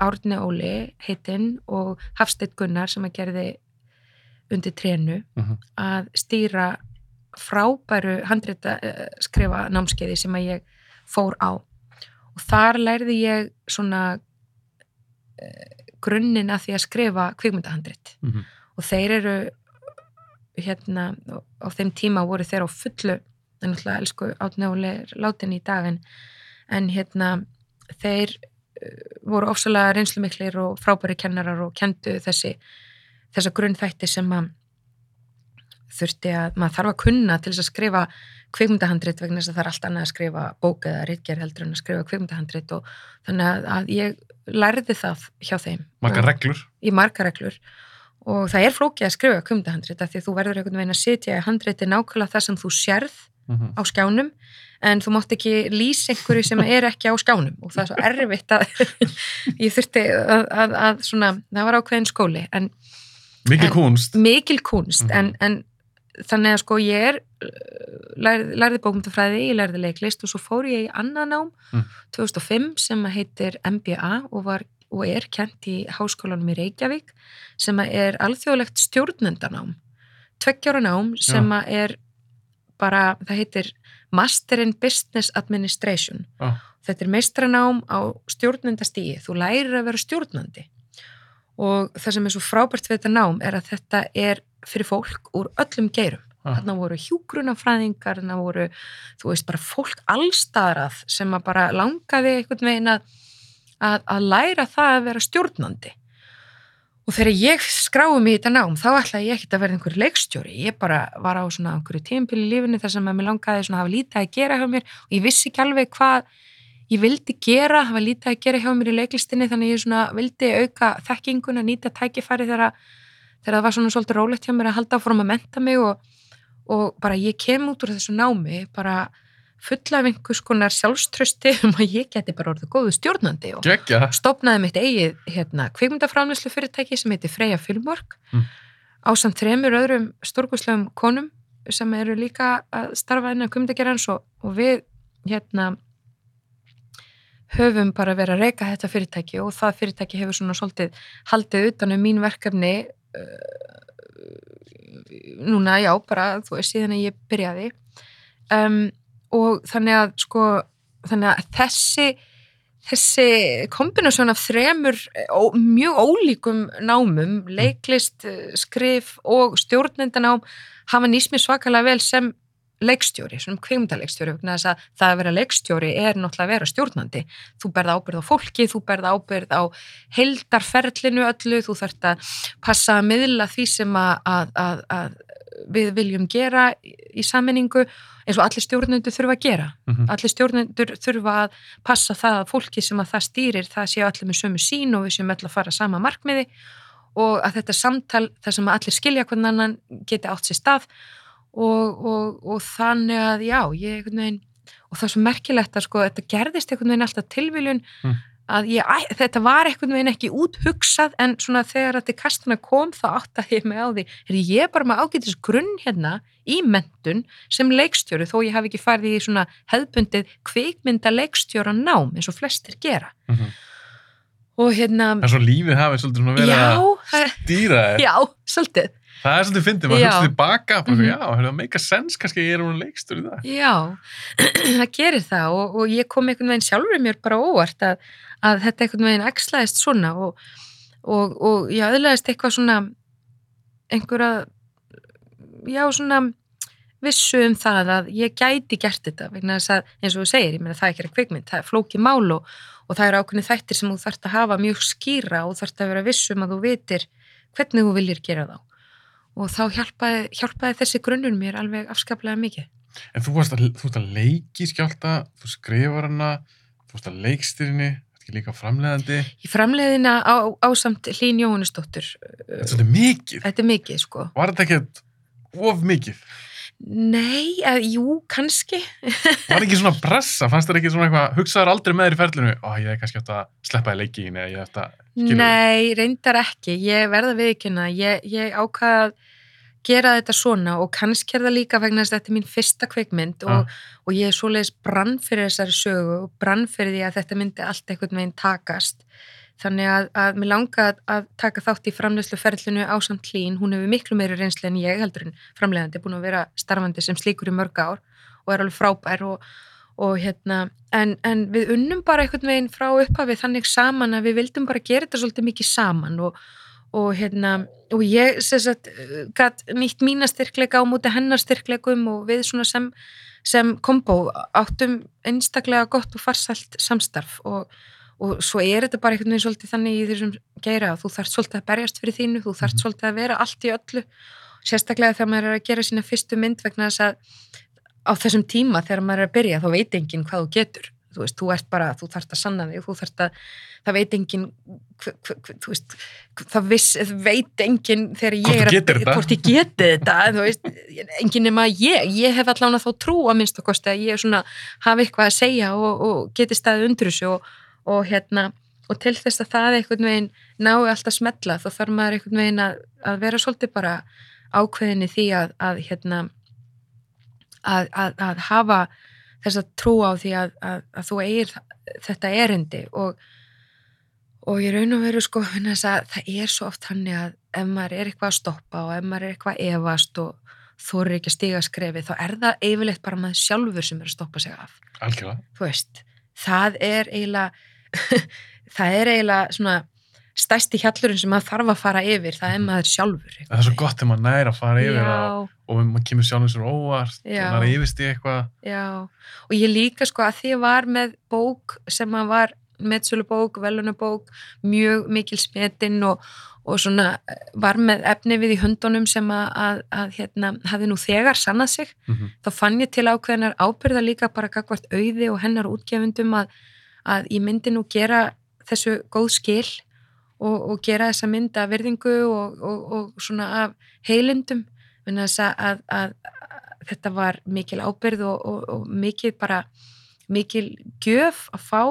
Árni Óli heitinn og Hafsteinn Gunnar sem að gerði undir trénu Mhm. að stýra frábæru handreitaskrifa námskeiði sem að ég fór á og þar lærði ég svona uh, grunninn að því að skrifa kvikmyndahandrit Mhm. og þeir eru hérna á þeim tíma voru þeir á fullu en náttúrulega elsku átnjáli látin í dag en, hérna þeir uh, voru ofsalega reynslumiklir og frábæri kennarar og kendu þessi þessa grunnþætti sem að þurfti að maður þarf að kunna til þess að skrifa kvikmyndahandrit vegna þess að það er allt annað að skrifa bók eða ritgerð heldur en að skrifa kvikmyndahandrit og þannig að, ég lærði það hjá þeim Margar Og- reglur. í margar reglur og það er flókið að skrifa kvikmyndahandrit af því þú verður einhvern veginn að sitja í handriti nákvæmlega það sem þú sérð Mhm. á skjánum en þú mátt ekki lýsa einhverju sem er ekki á skjánum og það er svo erfitt að ég þurfti að, að, að svona, það var ákveðin skóli en Mikið En- kunst. mikil kunst Mhm. en, en þannig að sko ég er lærði, lærði bókmyndafræði, ég lærði leiklist og svo fór ég í annað nám Mm. 2005 sem heitir MBA og, var, og er kent í háskólanum í Reykjavík sem er alþjóðlegt stjórnendanám tveggjára nám sem er bara, það heitir Master in Business Administration. Já. þetta er meistranám á stjórnendastígi, þú lærir að vera stjórnandi. Og það sem er svo frábært við þetta nám er að þetta er fyrir fólk úr öllum geirum. Ah. þarna voru hjúgrunafræðingar þarna voru, þú veist, bara fólk allstaðrað sem að bara langaði einhvern veginn að, að, að læra það að vera stjórnandi og þegar ég skráði mig í þetta nám þá ætlaði ég ekkert að vera einhver leikstjóri. Ég bara var á svona einhverju tímpil í lífinu þar sem að mér langaði svona að hafa lítið að gera hjá mér. Og ég vissi ekki alveg hvað ég vildi gera, hafa lítið að gera hjá mér í leiklistinni þannig ég svona vildi auka þekkinguna, nýta tækifæri þegar það var svona svolítið rólegt hjá mér að halda áfram að menta mig og, og bara ég kem út úr þessu námi bara fulla af einhvers konar sjálfströsti um að ég geti bara orðið góðu stjórnandi og Gekja. stopnaði mitt eigið hérna, kvikmyndaframlýslu fyrirtæki sem heitir Freyja Filmwork Mm. á samt þremur öðrum stórgúslegum konum sem eru líka að starfa innan kvikmyndagerans og, og við hérna höfum bara verið að reyka þetta fyrirtæki og það fyrirtæki hefur svona svolítið haldið utan um mín verkefni uh, núna, já, bara þú veist, síðan að ég byrjaði um, og þannig að sko, þannig að þessi þessi kombinasjón af þremur ó, mjög ólíkum námum, leiklist, eh, skrif og stjórnendanám hafa nýst mér svakalega vel sem leikstjóri, svona kveimdaleikstjóri vegna þess að það að vera leikstjóri er náttúrulega að vera stjórnandi. Þú berð ábyrð á fólki, þú berð ábyrð á heildarferlinu öllu, þú þarft að passa að miðla því sem að, að, að við viljum gera í, sammenningu eins og allir stjórnendur þurfa að gera Mhm. allir stjórnendur þurfa að passa það að fólki sem að það stýrir það séu allir með sömu sín og við séum öll að fara sama markmiði og að þetta samtal þar sem allir skilja hvernig annan geti átt sér stað og, og, og þannig að já, ég einhvern veginn og það er svo merkilegt að sko þetta gerðist einhvern veginn alltaf tilviljun Mm. Að ég, æ, þetta var einhvern veginn ekki úthugsað en svona þegar þetta kastana kom þá áttaði ég mig á því er ég bara með ágætis grunn hérna í mentun sem leikstjóri þó ég hafi ekki farið í svona hefðbundið kvikmynda leikstjóra nám eins og flestir gera Mhm. og hérna er svo lífið hafið svolítið svona verið að dýra þér. já, svolítið Það er svolítið fyndið, maður Já. hugsa tilbaka, bara, Mhm. já, hefur það meika sens, kannski ég er hún leikstur í það. Já, það gerir það og, og ég kom einhvern veginn sjálfur mér bara óvart að, þetta einhvern veginn ekslaðist svona og, og, og ég aðlæðist eitthvað svona einhverja já svona vissu um það að ég gæti gert þetta vegna þess að eins og þú segir, ég meina það er ekki að kvikmynd, það er flóki mál og, og það eru ákveðni þættir sem þú þarft að hafa mjög skýra og þarft að vera vissum að þú vitir hvernig þú viljir gera þá og þá hjálpaði, hjálpaði þessi grunnur mér alveg afskaplega mikið. En þú varst að, að leiki skjálta, þú skrifar hana, þú varst að leikstýrinni, þetta ekki líka framleiðandi. Í framleiðina á, ásamt Hlín Jóhannesdóttur. Þetta er mikið. Þetta er mikið, sko. Var þetta ekkert of mikið? Nei, að, jú, kannski. Var ekki svona pressa? Fannst þér ekki svona eitthvað, hugsaður aldrei með þér í ferlinu? Ó, ég er kannski átt að sleppa í leikin eða ég ætti að skilja Nei, reyndar ekki. Ég verða viðkynna. Ég, ég ákvaða að gera þetta svona og kannski er það líka vegna þess að þetta er mín fyrsta kveikmynd og, og ég er svoleiðis brann fyrir þessari sögu og brann fyrir því að þetta myndi allt einhvern veginn takast. Þannig að, að mér langa að, að taka þátt í framleiðsluferlinu ásamt hlín, hún hefur miklu meiri reynsli en ég heldur en framleiðandi, búin að vera starfandi sem slíkur í mörg ár og er alveg frábær og, og hérna, en, en við unnum bara einhvern veginn frá upphafið þannig saman að við vildum bara gera þetta svolítið mikið saman og, og hérna, og ég sagt, gæt nýtt mína styrkleika á múti hennar styrkleikum og við svona sem, sem kombo áttum einstaklega gott og farsælt samstarf. Og og svo er þetta bara einhvern veginn svolítið þannig í þessum geira að þú þarft svolítið að berjast fyrir þínu, þú þarft svolítið að vera allt í öllu, sérstaklega þegar maður er að gera sína fyrstu mynd vegna þess að á þessum tíma þegar maður er að byrja þá veit enginn hvað þú getur þú veist, þú ert bara, þú þarft að sanna þig þú þarft að, það veit hv, þú veist, það viss, veit enginn þegar ég er þetta. hvort ég geti þetta, þú veist enginn nema ég, ég hef allan að þá trú að minnst að kosti að ég svona hafi eitthvað að segja og, og geti staðið undir þessu og, og hérna og til þess að það einhvern veginn nái alltaf smetla þá þarf maður einhvern veginn að, að vera svolítið bara ákveðinni því að, að hérna að, að, að hafa þess að trú á því að, að, að þú eigir þetta erindi og, og ég raun og veru sko vegna þess að það er svo oft hann að ef maður er eitthvað að stoppa og ef maður er eitthvað að efast og eru ekki að stiga skrefi þá er það yfirleitt bara maður sjálfur sem er að stoppa sig af Algjörlega. þú veist, það er eiginlega það er eiginlega svona stærsti hjallurinn sem maður þarf að fara yfir, það er maður sjálfur Það er svo gott þegar maður næri að fara yfir já, og maður kemur sjálfum sér óvart Já. og maður yfirst í eitthvað. já, og ég líka sko að því ég var með bók sem að var metsölubók, velunabók mjög mikil smetinn og, og svona eh, var með efni við í höndunum sem að, að, að hérna, hafi nú þegar sannað sig Mm -hmm. þá fann ég til ákveðinar ábyrða líka bara gagvart auði og hennar útgefundum að, að ég myndi nú gera þessu góð skil og, og gera þessa mynd af virðingu og, og, og svona af heilindum. Að, að, að, þetta var mikil ábyrð og, og, og mikil bara mikil gjöf að fá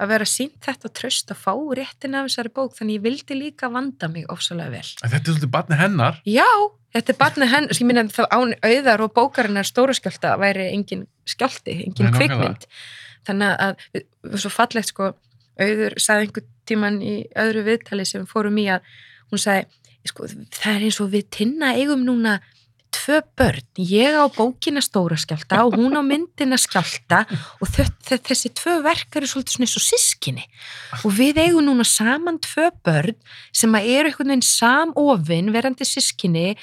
að vera sínt þetta tröst að fá réttin af þessari bók. Þannig ég vildi líka vanda mig ofsalega vel. Þetta er svolítið barni hennar. Já, þetta er barnið henn, ég minna það án auðar og bókarinnar stóra skjálta væri engin skjálti, engin kvikmynd. Þannig að, svo fallegt sko, auður sagði einhvern tíman í öðru viðtali sem fórum í að hún sagði, sko, það er eins og við tinna eigum núna tvö börn, ég á bókina stóra skjálta og hún á myndina skjálta og þe þe þessi tvö verk eru svolítið svona eins og sískinni og við eigum núna saman tvö börn sem að eru einhvern veginn samofin verandi sískinni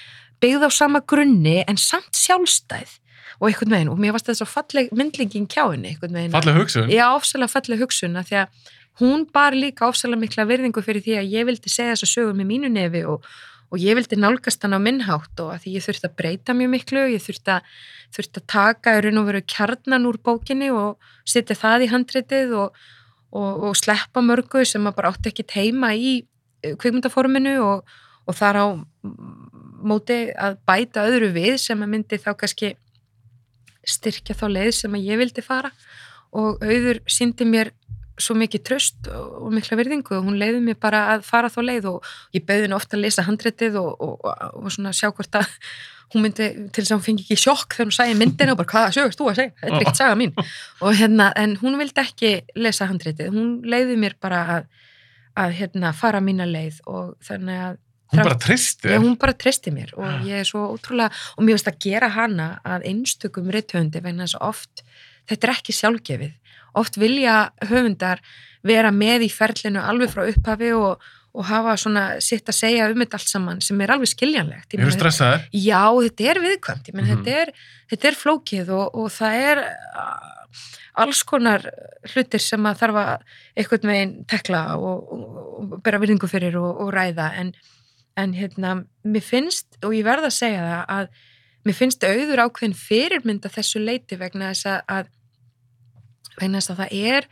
byggð á sama grunni en samt sjálfstæð og einhvern veginn og mér varst þetta svo falleg myndlingin kjáinni einhvern veginn Falleg hugsun. Já, ofsalega falleg hugsun að því að hún bar líka ofsalega mikla virðingu fyrir því að ég vildi segja þessa sögu með mínu nefi og, og ég vildi nálgast hann á minnhátt og að því ég þurfti að breyta mjög miklu, ég þurfti að, þurfti að taka í raun og veru kjarnan úr bókinni og setja það í handritið og, og, og sleppa mörgu sem að bara átti ekki heima í kvikmyndaforminu og, og þar á móti að bæta öðru við sem að myndi þá kannski styrkja þá leið sem að ég vildi fara. Og auður síndi mér svo mikið tröst og mikla virðingu og hún leiði mér bara að fara þá leið og ég bauði henni ofta að lesa handretið og, og, og, og svona sjá hvort að hún myndi til þess að hún fengi ekki sjokk þegar hún sæði myndina og bara hvaða sögast þú að segja, þetta er ekkert saga mín. Og hérna, en hún vildi ekki lesa handretið, hún leiði mér bara að, að hérna fara mína leið og þannig að Hún bara tristi Já, þér. hún bara tristi mér og ég er svo ótrúlega, og mér finnst að gera hana að einstökum rithöfundi vegna þess að oft, þetta er ekki sjálfgefið oft vilja höfundar vera með í ferlinu alveg frá upphafi og, og hafa svona sitt að segja um þetta allt saman sem er alveg skiljanlegt Ég Eru meina, stressaðir? Já, þetta er viðkvæmt, ég menn Mhm. þetta, er, þetta er flókið og, og það er alls konar hlutir sem að þarf að einhvern veginn tekla og, og, bera virðingu fyrir og, og ræða en, en hérna, mér finnst og ég verð að segja það að mér finnst auður ákveðin fyrirmynda þessu leiti vegna þess að, að vegna þess að það er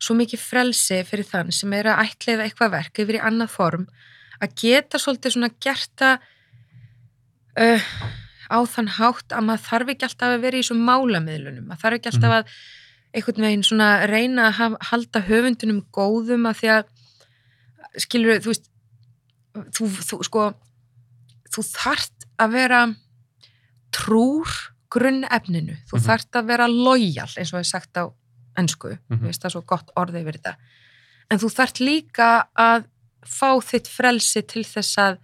svo mikið frelsi fyrir þann sem er að ætliða eitthvað verk yfir í annað form að geta svolítið svona gert það uh, á þann hátt að maður þarf ekki alltaf að vera í þessum málamiðlunum, maður þarf ekki alltaf að einhvern veginn svona reyna að haf, halda höfundunum góðum að því að skilur þú veist þú, þú sko þú þarft að vera trúr grunnefninu, þú Mhm. þarft að vera lojal eins og ég sagt á ennsku, mm Mhm. veist það er svo gott orðið yfir þetta en þú þarft líka að fá þitt frelsi til þess að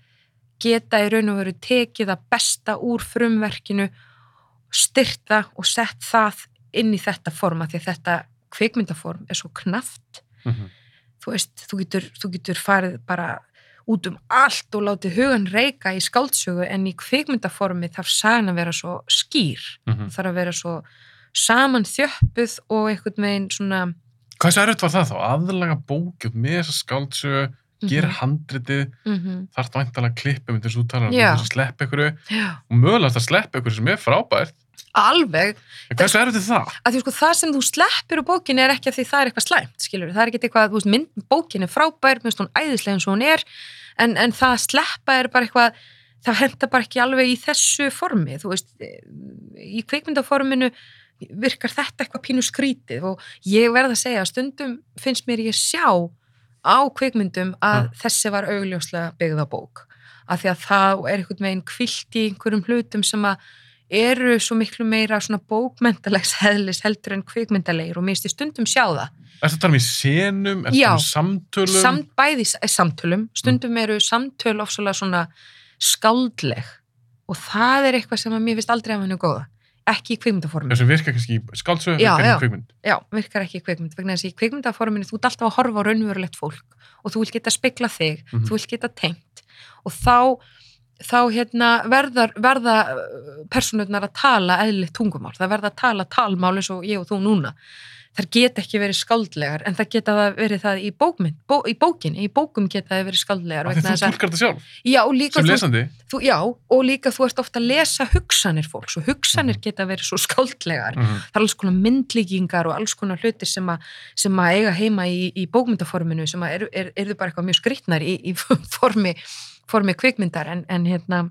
geta í raun og veru tekið að besta úr frumverkinu styrta og sett það inn í þetta forma því þetta kvikmyndaform er svo knaft Mhm. þú veist, þú getur, þú getur farið bara út um allt og látið hugan reyka í skáldsögu en í kvikmyndaformi þarf sagan að vera svo skýr Mhm. þarf að vera svo saman þjöppuð og einhvern veginn svona Hvað svo erfitt var það þá? Aðlaga bókjöld með þessa skáldsögu, gera handritið, mm -hmm. þarf það væntalega klippa með þess að þú talar um þess að sleppa ykkur og mögulega að sleppa ykkur sem er frábært. alveg En hvað er það? að því sko það sem þú sleppir úr bókinni er ekki að því það er eitthvað slæmt, skilur það er ekki eitthvað, veist, mynd, bókin er frábær minnst hún æðislega eins og hún er en, en það að sleppa er bara eitthvað það henda bara ekki alveg í þessu formi þú veist, í kvikmyndaforminu virkar þetta eitthvað pínu skrítið og ég verð að segja að stundum finnst mér ég sjá á kvikmyndum að þessi var augljóslega byggða bók. Af því að það er einhvern veginn kvilt í einhverjum hlutum sem að eru svo miklu meira svona bókmyndalegs heðlis heldur en kvikmyndalegir. Og mér finnst ég stundum sjá það. Er þetta um í senum? Er þetta um samtölum? Samt, bæði eh, samtölum, stundum eru samtöl ofsalega svona skáldleg. Og það er eitthvað sem að mér finnst aldrei að hennu góða ekki í kvikmyndaformi Þessum virkar kannski í skáldsögu, Já, virkar í kvikmynd. já, virkar ekki í kvikmynd vegna þess að í kvikmyndaforminu þú ert alltaf að horfa á raunverulegt fólk og þú vilt geta spegla þig, Mhm. þú vilt geta tengt og þá þá hérna verðar, verða personurnar að tala eðlilegt tungumál, það verða að tala talmál eins og ég og þú núna þær geta ekki verið skáldlegar en það geta verið það í bókmynd bó, í bókinni, í bókum geta það verið skáldlegar þú tólkar þetta sjálf, já, líka sem lesandi. þú, já, og líka þú ert ofta að lesa hugsanir fólks og hugsanir Mhm. geta verið svo skáldlegar Mhm. það er alls konar myndlíkingar og alls konar hlutir sem að, sem að eiga heima í, í bókmyndaforminu sem að eru, er, eru bara eitthvað mjög skrýtnar í, í formi, formi kvikmyndar en, en hérna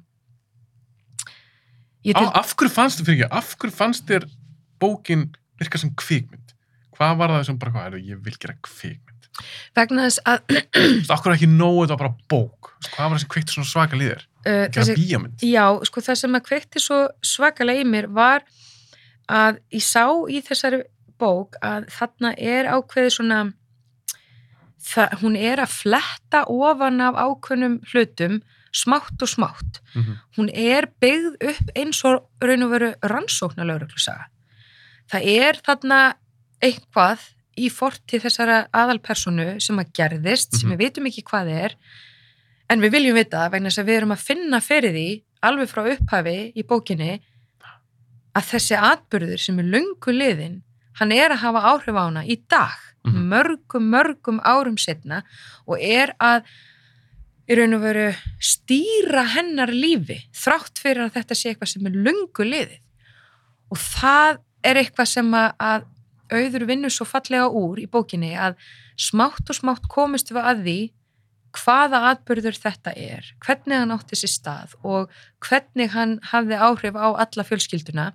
af hverju fannst þér, fyrir ekki, af hverju fannst þér bókin virka sem kvikmynd? Hvað var það sem bara, hvað er það, ég vil gera kvikmynd? vegna þess að af hverju ekki nógu þetta var bara bók? Hvað var það sem kveikti svona svaka líður? uh, Gera bíjamynd? Já, sko það sem að kveikti svo svakalega í mér var að ég sá í þessari bók að þarna er ákveði svona það, hún er að fletta ofan af ákveðnum hlutum smátt og smátt. Mhm. Hún er byggð upp eins og raun og veru rannsóknar lauruglusaga. Það er þarna eitthvað í fortið þessara aðalpersonu sem að gerðist, sem Mhm. við vitum ekki hvað er, en við viljum vita vegna þess að við erum að finna fyrir því alveg frá upphafi í bókinni að þessi atbyrður sem er löngu liðin, hann er að hafa áhrif á hana í dag, Mhm. mörgum, mörgum árum setna og er að í raun og veru stýra hennar lífi þrátt fyrir að þetta sé eitthvað sem er löngu liðið og það er eitthvað sem að auður vinnur svo fallega úr í bókinni að smátt og smátt komist við að því hvaða atbyrður þetta er, hvernig hann átti sér stað og hvernig hann hafði áhrif á alla fjölskylduna.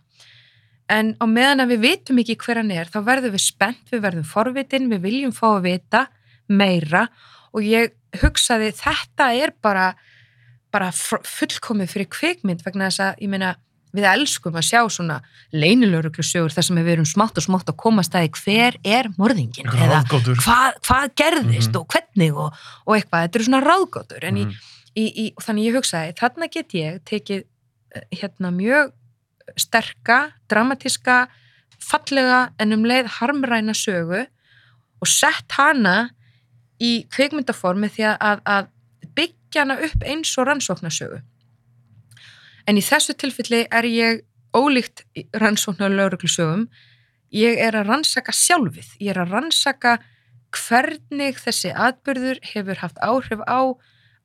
En á meðan að við vitum ekki hver hann er þá verðum við spennt, við verðum forvitin við viljum fá að vita meira og ég hugsaði þetta er bara bara fullkomið fyrir kvikmynd vegna þess að, ég meina, við elskum að sjá svona leynilöruglusögur þar sem við erum smátt og smátt að komast að hver er morðingin eða hvað, hvað gerðist Mhm. og hvernig og, og eitthvað, þetta eru svona ráðgátur en Mhm. í, í, í, þannig ég hugsaði, þarna get ég tekið eh, hérna mjög sterka, dramatíska fallega en um leið harmræna sögu og sett hana í kveikmyndaformi því að, að byggja hana upp eins og rannsóknarsögu en í þessu tilfelli er ég ólíkt rannsóknar lauruglusögum ég er að rannsaka sjálfið. Ég er að rannsaka hvernig þessi atbyrður hefur haft áhrif á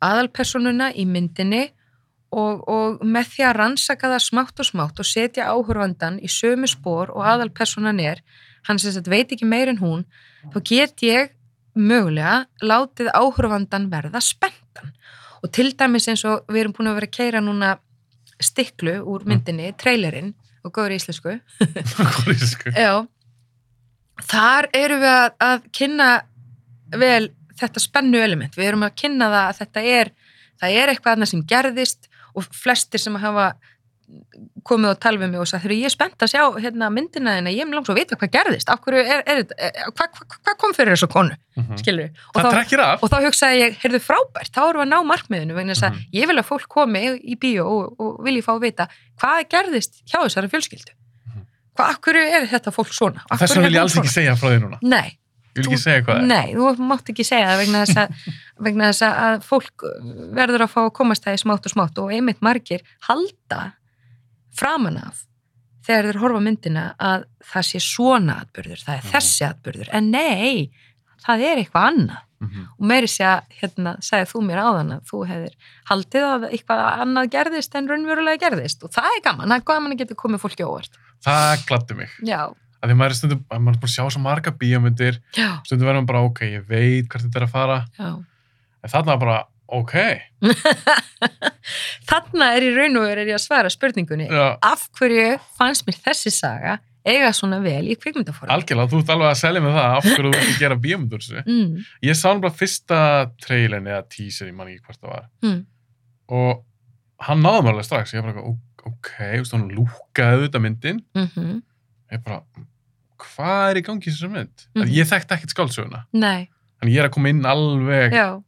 aðalpersonuna í myndinni og, og með því að rannsaka það smátt og smátt og setja áhörvandan í sömu spór og aðalpersonan er hann sem sagt veit ekki meir en hún þá get ég mögulega látið áhörvandan verða spenntan. Og til dæmis eins og við erum búin að vera að keira núna stiklu úr myndinni, trailerinn og góður íslensku Kórísku. Já, þar erum við að, að kynna vel þetta spennu element. Við erum að kynna það að þetta er, það er eitthvað annað sem gerðist og flestir sem hafa komið og tala við mig og sagt, þegar ég er spennt að sjá hérna, myndina þina, ég er langt svo að vita hvað gerðist, af hverju er, er, hvað hva, hva kom fyrir þessu konu, skilur við? Og þá, og þá hugsaði ég, heyrðu frábært, þá erum við að ná markmiðinu vegna þess að Mhm. ég vil að fólk komi í bíó og, og vilji fá að vita hvað gerðist hjá þessari fjölskyldu. Mhm. Hvað, af hverju er þetta fólk svona? Þess er vil ég alls ekki segja frá því núna. Nei, Ég vil Þú- hvað nei, þú mátt ekki segja það vegna þess, að, vegna þess að fólk verður að fá að komast það í smátt og smátt og einmitt margir halda framan af þegar þeir horfa á myndina að það sé svona atbyrður, það er Mhm. þessi atbyrður, en nei, það er eitthvað annað Mhm. og meiri sé að, hérna, sagði þú mér áðan að þú hefðir haldið að eitthvað annað gerðist en raunverulega gerðist og það er gaman, það er gaman að geta komið fólki óvart. Það gladdi mig. Já, Að því maður er stundum, að maður er búin að sjá svo marga bíómyndir, já, stundum verður maður bara, ok, ég veit hvert þetta er að fara, já. en þarna bara, ok, Þarna er í raun og er ég að svara spurningunni. já, Af hverju fannst mér þessi saga eiga svona vel í kvikmyndaformi? algjörlega, þú ert alveg að selja með það, af hverju þú ert að gera bíómyndur þessu. Mm, Ég sá bara fyrsta trailin eða teaser, ég man ekki hvort það var, mm, og hann náði mér alveg strax, ég bara, "Ó- ok, þú veist, hann lúkaði auðvitað myndin, mm ég bara, hvað er í gangi þessu mynd? Mm Mhm. Ég þekkti ekkert skáldsöguna, Nei, þannig ég er að koma inn alveg, já.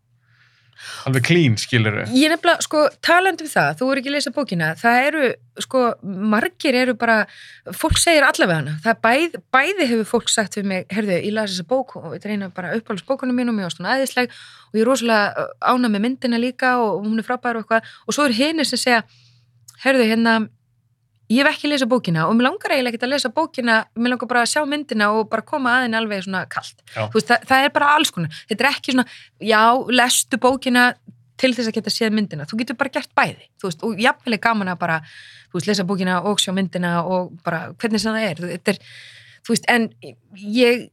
Alveg clean, skilur Ég nefnilega, sko, talandi um það, þú eru ekki að lesa bókina, það eru, sko, margir eru bara, fólk segir allavega hana, það bæð, bæði hefur fólk sagt við mig, herðu, ég las þessa bók og þetta er eina bara uppáhalds bókunum mín og mér var svona æðisleg og ég er rosalega ána með myndina líka og hún er frábær og eitthvað. Og svo er hinir sem segja, herðu, hérna, ég hef ekki lesað bókina og mér langar eiginlega ekki að lesa bókina, mér langar bara að sjá myndina og bara koma að henni alveg svona. Þú veist, það, það er bara alls konar. Þetta er ekki svona, já, lestu bókina til þess að geta séð myndina. Þú getur bara gert bæði, veist, og jafnvel er gaman að bara, veist, lesa bókina og sjá myndina og bara hvernig sem það er. Er, veist, en ég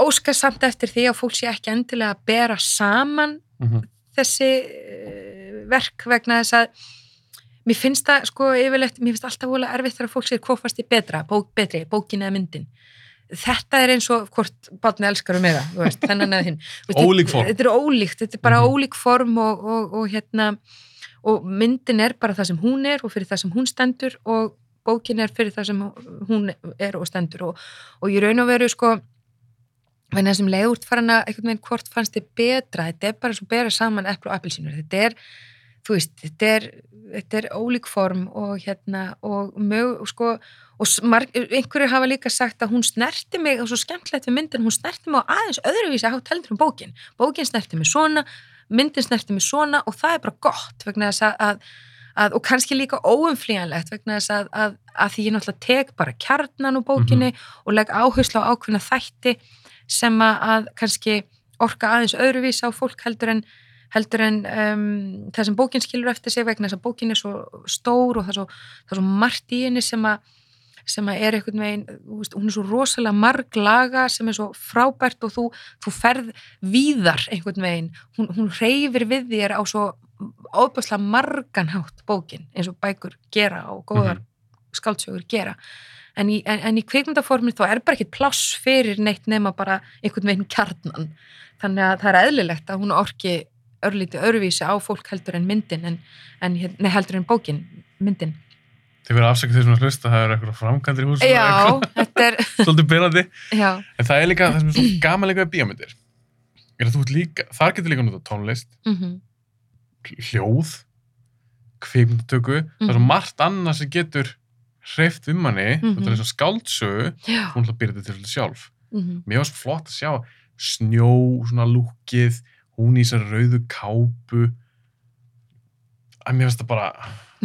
óska samt eftir því að fólk sé ekki endilega að bera saman Mhm. þessi uh, verk vegna þess að mér finnst það sko yfirleitt, mér finnst alltaf vola erfitt þegar fólk segir hvað fannst þið betra, bók, betri, bókin eða myndin. Þetta er eins og hvort barni elskar um eða, þú veist, þennan eða hinn. Ólík form. þetta er ólíkt, þetta er bara Mhm. ólík form og, og, og hérna og myndin er bara það sem hún er og fyrir það sem hún stendur og bókin er fyrir það sem hún er og stendur. Og, og ég raun og veru sko vegna sem leið út farin að einhvern veginn hvort fannst þið betra, þetta er bara svo bera saman eplu og appelsínur, þetta er þú veist, þetta er, þetta er ólík form og hérna og og sko, og einhverju hafa líka sagt að hún snerti mig og svo skemmtilegt við myndin, hún snerti mig á aðeins öðruvísi að hátt heldur um bókin. Bókin snerti mig svona, myndin snerti mig svona og það er bara gott vegna þess að, að, að og kannski líka óumflýjanlegt vegna þess að, að, að því ég náttúrulega tek bara kjarnan úr bókinni og legg áherslu á ákveðna þætti sem að kannski orka aðeins öðruvísi á fólk heldur en heldur en um, það sem bókin skilur eftir sig vegna þess að bókin er svo stór og það er svo, það er svo margt í henni sem að sem að er einhvern veginn, veist, hún er svo rosalega marg laga sem er svo frábært og þú, þú ferð víðar einhvern veginn, hún, hún reyfir við þér á svo óbærslega margan hátt bókin eins og bækur gera og góðar skáldsögur gera. En í, en, en í kvikmyndaformin þá er bara ekkit pláss fyrir neitt nema bara einhvern veginn kjarnan. Þannig að það er eðlilegt að hún orki örlítið öðruvísi á fólk heldur en myndin en, en nei, heldur en bókin myndin. Þið verður afsakað þeir sem að hlusta, það eru eitthvað framkvæmdir í húsum. Já, þetta er Svolítið byrjandi. En það er líka, það sem er svo gaman líka við bíómyndir, er að þú ert líka, þar getur líka nota tónlist, mm hljóð, kvikmyndatöku, það er svo Mhm. margt annað sem getur hreift um manni, Mhm. þetta er eins og skáldsögu, hún ætla að byrja þetta til sjálf. mm Mér svo flott að sjá snjó, svona lúkið, hún í þessari rauðu kápu, að mér finnst það bara,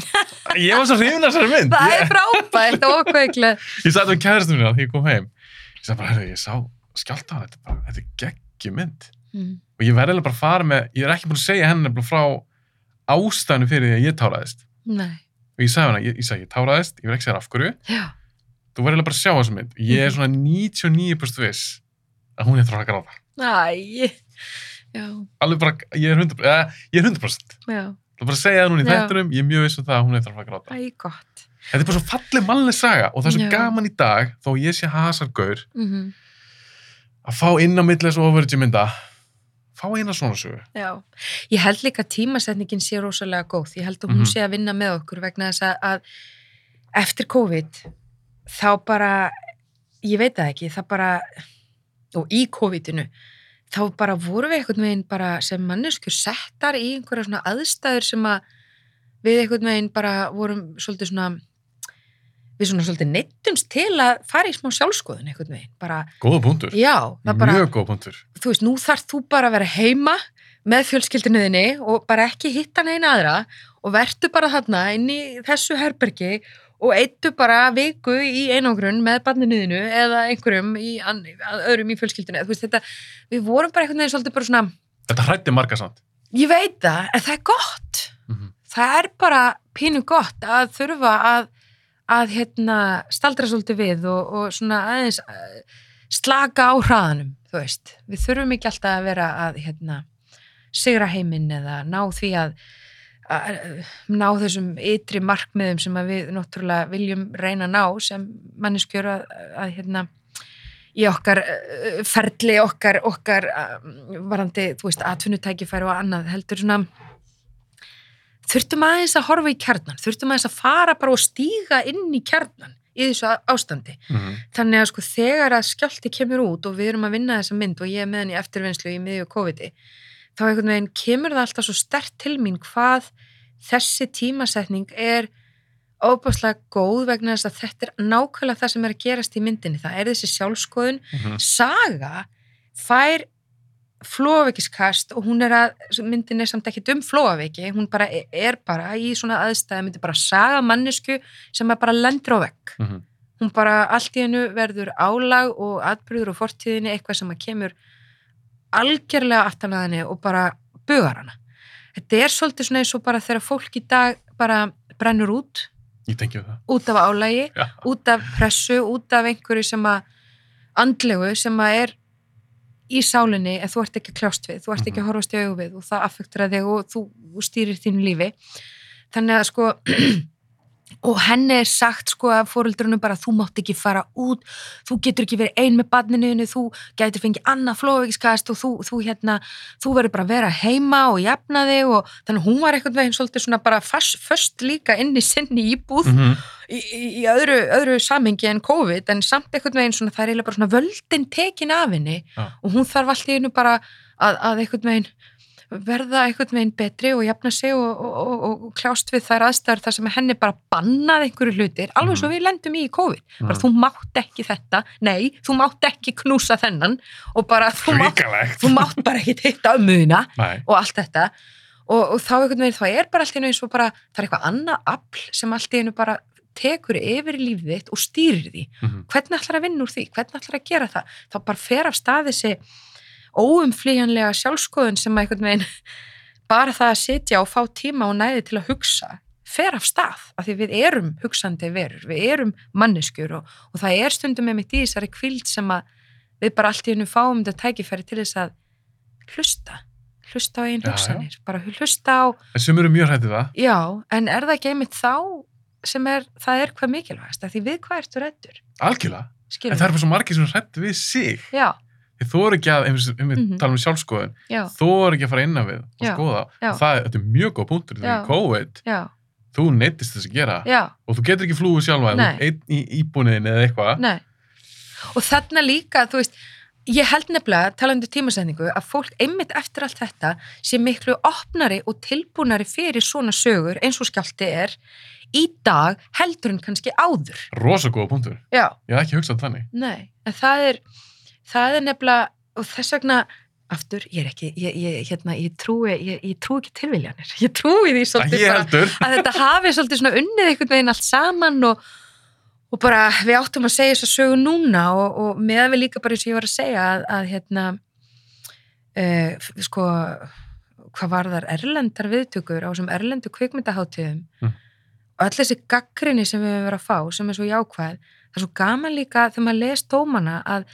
ég var svo hrifin af þessari mynd. það er frábært og kveiklega Ég sagði þetta með kærastum minna þegar ég kom heim. Ég sagði bara, herru, ég sá skjálta á þetta, bara, þetta er geggjum mynd. mm. Og ég verði eiginlega bara að fara með, ég er ekki búin að segja henni frá ástæðinu fyrir því að ég táraðist. nei, Og ég sagði hana, ég, ég sagði, ég táraðist, ég verði ekki að segja af hverju. já, Þú verði eiginlega bara að sjá þessa mynd. Ég er Mhm. svona 99% viss að hún er þráð að gráta. æ Alveg bara, ég er 100%, eða, ég er 100%. já, Það er bara að segja það núna í Já. þættunum, ég er mjög viss um það að hún er þráð að gráta. æ, gott Þetta er bara svo falleg mannleg saga og það er svo Já. gaman í dag, þó ég sé hasargaur, mm að fá inn á milli þessu overage mynda, fá eina svona sögu. Já, ég held líka að tímasetningin sé rosalega góð. Ég held að hún Mhm. sé að vinna með okkur vegna þess að- að eftir COVID þá bara, ég veit það ekki, það bara, og í COVIDinu, þá bara vorum við einhvern veginn bara sem manneskur settar í einhverja svona aðstæður sem að við einhvern veginn bara vorum svolítið svona, við svona svolítið neittumst til að fara í smá sjálfskoðun einhvern veginn, bara, Góða punktur. já, bara, Mjög góða punktur. þú veist, nú þarf þú bara að vera heima með fjölskyldinuðinni og bara ekki hitta neina aðra og vertu bara þarna inn í þessu herbergi og eittu bara viku í einangrun með barninuðinu eða einhverjum í, öðrum í fjölskyldinu. Veist, þetta, við vorum bara einhvern veginn svolítið bara svona, Þetta hrætti marga samt. ég veit það, en það er gott. Mm Það er bara pínu gott að þurfa að, að hérna, staldra svolítið við og, og svona aðeins eh, slaka á hraðanum, þú veist. Við þurfum ekki alltaf að vera að hérna, sigra heiminn eða ná því að ná þessum ytri markmiðum sem við náttúrulega viljum reyna að ná sem manneskjör að, að hérna, í okkar eh, ferli, okkar, okkar eh, varandi, þú veist, atvinnutækifæri og annað heldur svona þurftum aðeins að horfa í kjarnan, þurftum aðeins að fara bara og stíga inn í kjarnan í þessu ástandi. -hmm. Þannig að sko þegar að skjálti kemur út og við erum að vinna þessa mynd og ég er með henni í eftirvinnslu í miðju COVID-i, þá einhvern veginn kemur það alltaf svo stert til mín hvað þessi tímasetning er óbáslega góð vegna þess að þetta er nákvæmlega það sem er að gerast í myndinni. Það er þessi sjálfskoðun, saga fær flóavekiskast og hún er að myndin er samt ekkit um flóaveki hún bara e- er bara í svona aðstæða myndi bara saga mannesku sem er bara lendur á vekk Mhm. hún bara allt í hennu verður álag og atbyrður og fortíðinni eitthvað sem að kemur algjörlega aftanlegaðinni og bara bugar hana. Þetta er svolítið svona eins og bara þegar fólk í dag bara brennur út. Út af álægi Já. út af pressu, út af einhverju sem að andlegu sem að er í sálinni en þú ert ekki að kljást við, þú ert ekki að horfast í augu við og það affektura þig og þú stýrir þínu lífi. Þannig að sko og henni er sagt sko að fóruldrunum bara þú mátt ekki fara út þú getur ekki verið ein með badninuðinu þú gætir fengið annað flóvíkskast og þú, þú hérna, þú verður bara að vera heima og jafna þig og þannig hún var einhvern veginn svolítið svona bara föst líka inn í sinni íbúð Mm -hmm. í, í, í öðru, öðru samhengi en COVID en samt einhvern veginn svona það er eiginlega bara svona völdin tekin af henni Já. og hún þarf allt í einu bara að, að einhvern veginn verða einhvern veginn betri og jafna sig og, og, og, og kljást við þær aðstæður þar sem henni bara bannað einhverju hlutir, alveg svo Mhm. við lendum í COVID bara Mhm. þú mátt ekki þetta, nei þú mátt ekki knúsa þennan og bara þú mátt, þú mátt bara ekki hitta um muna Nei. og allt þetta og, og þá einhvern veginn, þá er bara allt í einu eins og bara, það er eitthvað annað afl sem allt í einu bara tekur yfir lífið þitt og stýrir því. Mm Hvernig ætlar að vinna úr því? Hvernig ætlar að gera það? Þá bara fer af stað þessi óumflýjanlega sjálfskoðun sem að einhvern veginn bara það að sitja og fá tíma og næði til að hugsa fer af stað, af því við erum hugsandi verur, við erum manneskjur og, og það er stundum með mitt í þessari kvild sem að við bara allt í hennu fáum þetta tækifæri til þess að hlusta, hlusta á einn Já, já. hugsanir, bara hlusta á En sem eru mjög hrættið það. Já, en er það einmitt þá sem er, það er hvað mikilvægast af því við hvað ertu reddur algjörlega, en skilur það er bara svo margir sem hrætt við sig. Já, þið þóru ekki að, ef við um, Mhm. tala um sjálfskoðun já, þóru ekki að fara innan við og Já, skoða. Já. og það, er mjög góð punktur þegar COVID, já, þú neittist þess að gera. Og þú getur ekki flúið sjálfa í íbúniðin eða eitthvað. Nei. Og þarna líka, þú veist, ég held nefnilega, talandi um tímasendingu, að fólk einmitt eftir allt þetta sé miklu opnari og tilbúnari fyrir svona sögur eins og skjálti er í dag heldur en kannski áður. rosa góða punktur, Já. ég hef ekki hugsað þannig. Nei, en það er, það er nefnilega, og þess vegna, aftur, ég er ekki, ég, ég, hérna, ég trúi, ég, ég trúi ekki tilviljanir, ég trúi því svolítið bara að þetta hafi svolítið svona unnið einhvern veginn allt saman og, og bara við áttum að segja þess að sögu núna og, og meðan við líka bara eins og ég var að segja að, að hérna uh, sko hvað var þar erlendar viðtökur á þessum erlendu kvikmyndaháttíðum Mm. og öll þessi gaggrinni sem við höfum verið að fá sem er svo jákvæð það er svo gaman líka þegar maður les dómana að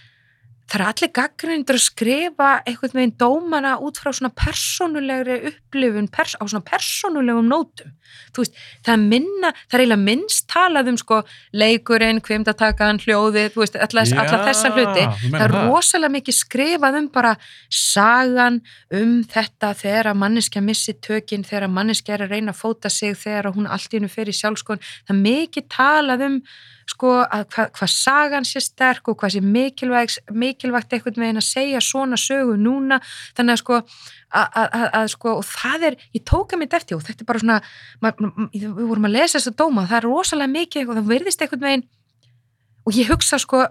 það er allir gaggrindur að skrifa einhvern veginn dómana út frá svona persónulegri upplifun pers á svona persónulegum nótum. Veist, það er minna, það er eiginlega minnst talað um sko leikurinn, kvimdatakan, hljóðið, veist, alla, alla þessa hluti. það er rosalega mikið skrifað um bara sagan um þetta þegar að manneskja missi tökin, þegar að manneskja er að reyna að fóta sig, þegar að hún allt í hennu fer í sjálfskon, það er mikið talað um sko að hvað hva sagan sé sterk og hvað sé mikilvægt, mikilvægt einhvern veginn að segja svona sögu núna, þannig að sko að, að, að, að sko, og það er ég tóka mitt eftir og þetta er bara svona við vorum að lesa þessa dóma, það er rosalega mikið og það virðist einhvern veginn og ég hugsa sko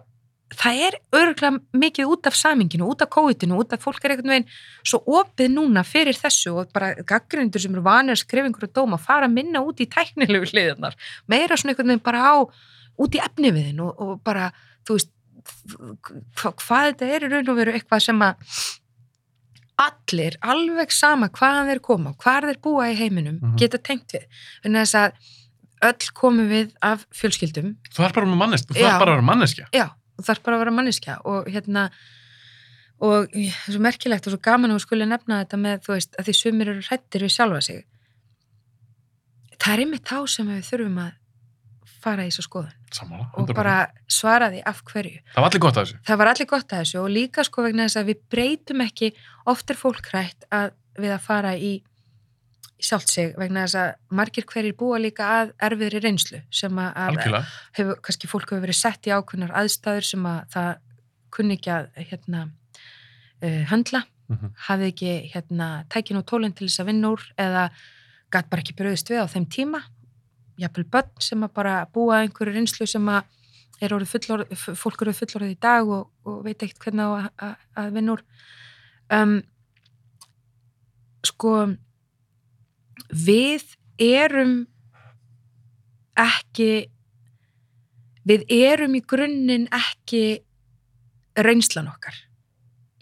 það er örgulega mikið út af saminginu, út af kóitinu, út af fólk er einhvern veginn svo opið núna fyrir þessu og bara gaggrindur sem eru vanir að skrifa einhverju dóma fara að minna út í tæknilegu hliðarnar meira svona einhvern veginn bara á út í efniviðin og, og bara þú veist hva, hvað þetta er í raun og veru eitthvað sem að allir, alveg sama hvaðan þeir koma, hvar þeir búa í heiminum Mhm. geta tengt við, en þess að öll komum við af fjölskyldum. Þú þarf bara að vera manneskja já, þú þarf bara að vera manneskja og hérna og það er svo merkilegt og svo gaman að þú skulle nefna þetta með, þú veist, að því sumir eru hrættir við sjálfa sig. Það er einmitt þá sem við þurfum að fara í þessu skoðun Sammála, og 100%. bara svara því af hverju það var allir gott að þessu það var allir gott að þessu og líka sko vegna þess að við breytum ekki oft er fólk hrætt að við að fara í, í sjálft sig vegna þess að margir hverjir búa líka að erfiðri reynslu sem að, að hefur, kannski fólk hefur verið sett í ákveðnar aðstæður sem að það kunni ekki að hérna, uh, höndla, Mhm. hafði ekki hérna, tækin og tólinn til þess að vinna úr eða gætt bara ekki bröðist við á þeim tíma jafnvel börn sem að bara búa einhverju reynslu sem að er fullorð, fólk eru fullorðið í dag og, og veit ekkert hvernig að, að, að vinna úr. Um, sko við erum ekki við erum í grunninn ekki reynslan okkar.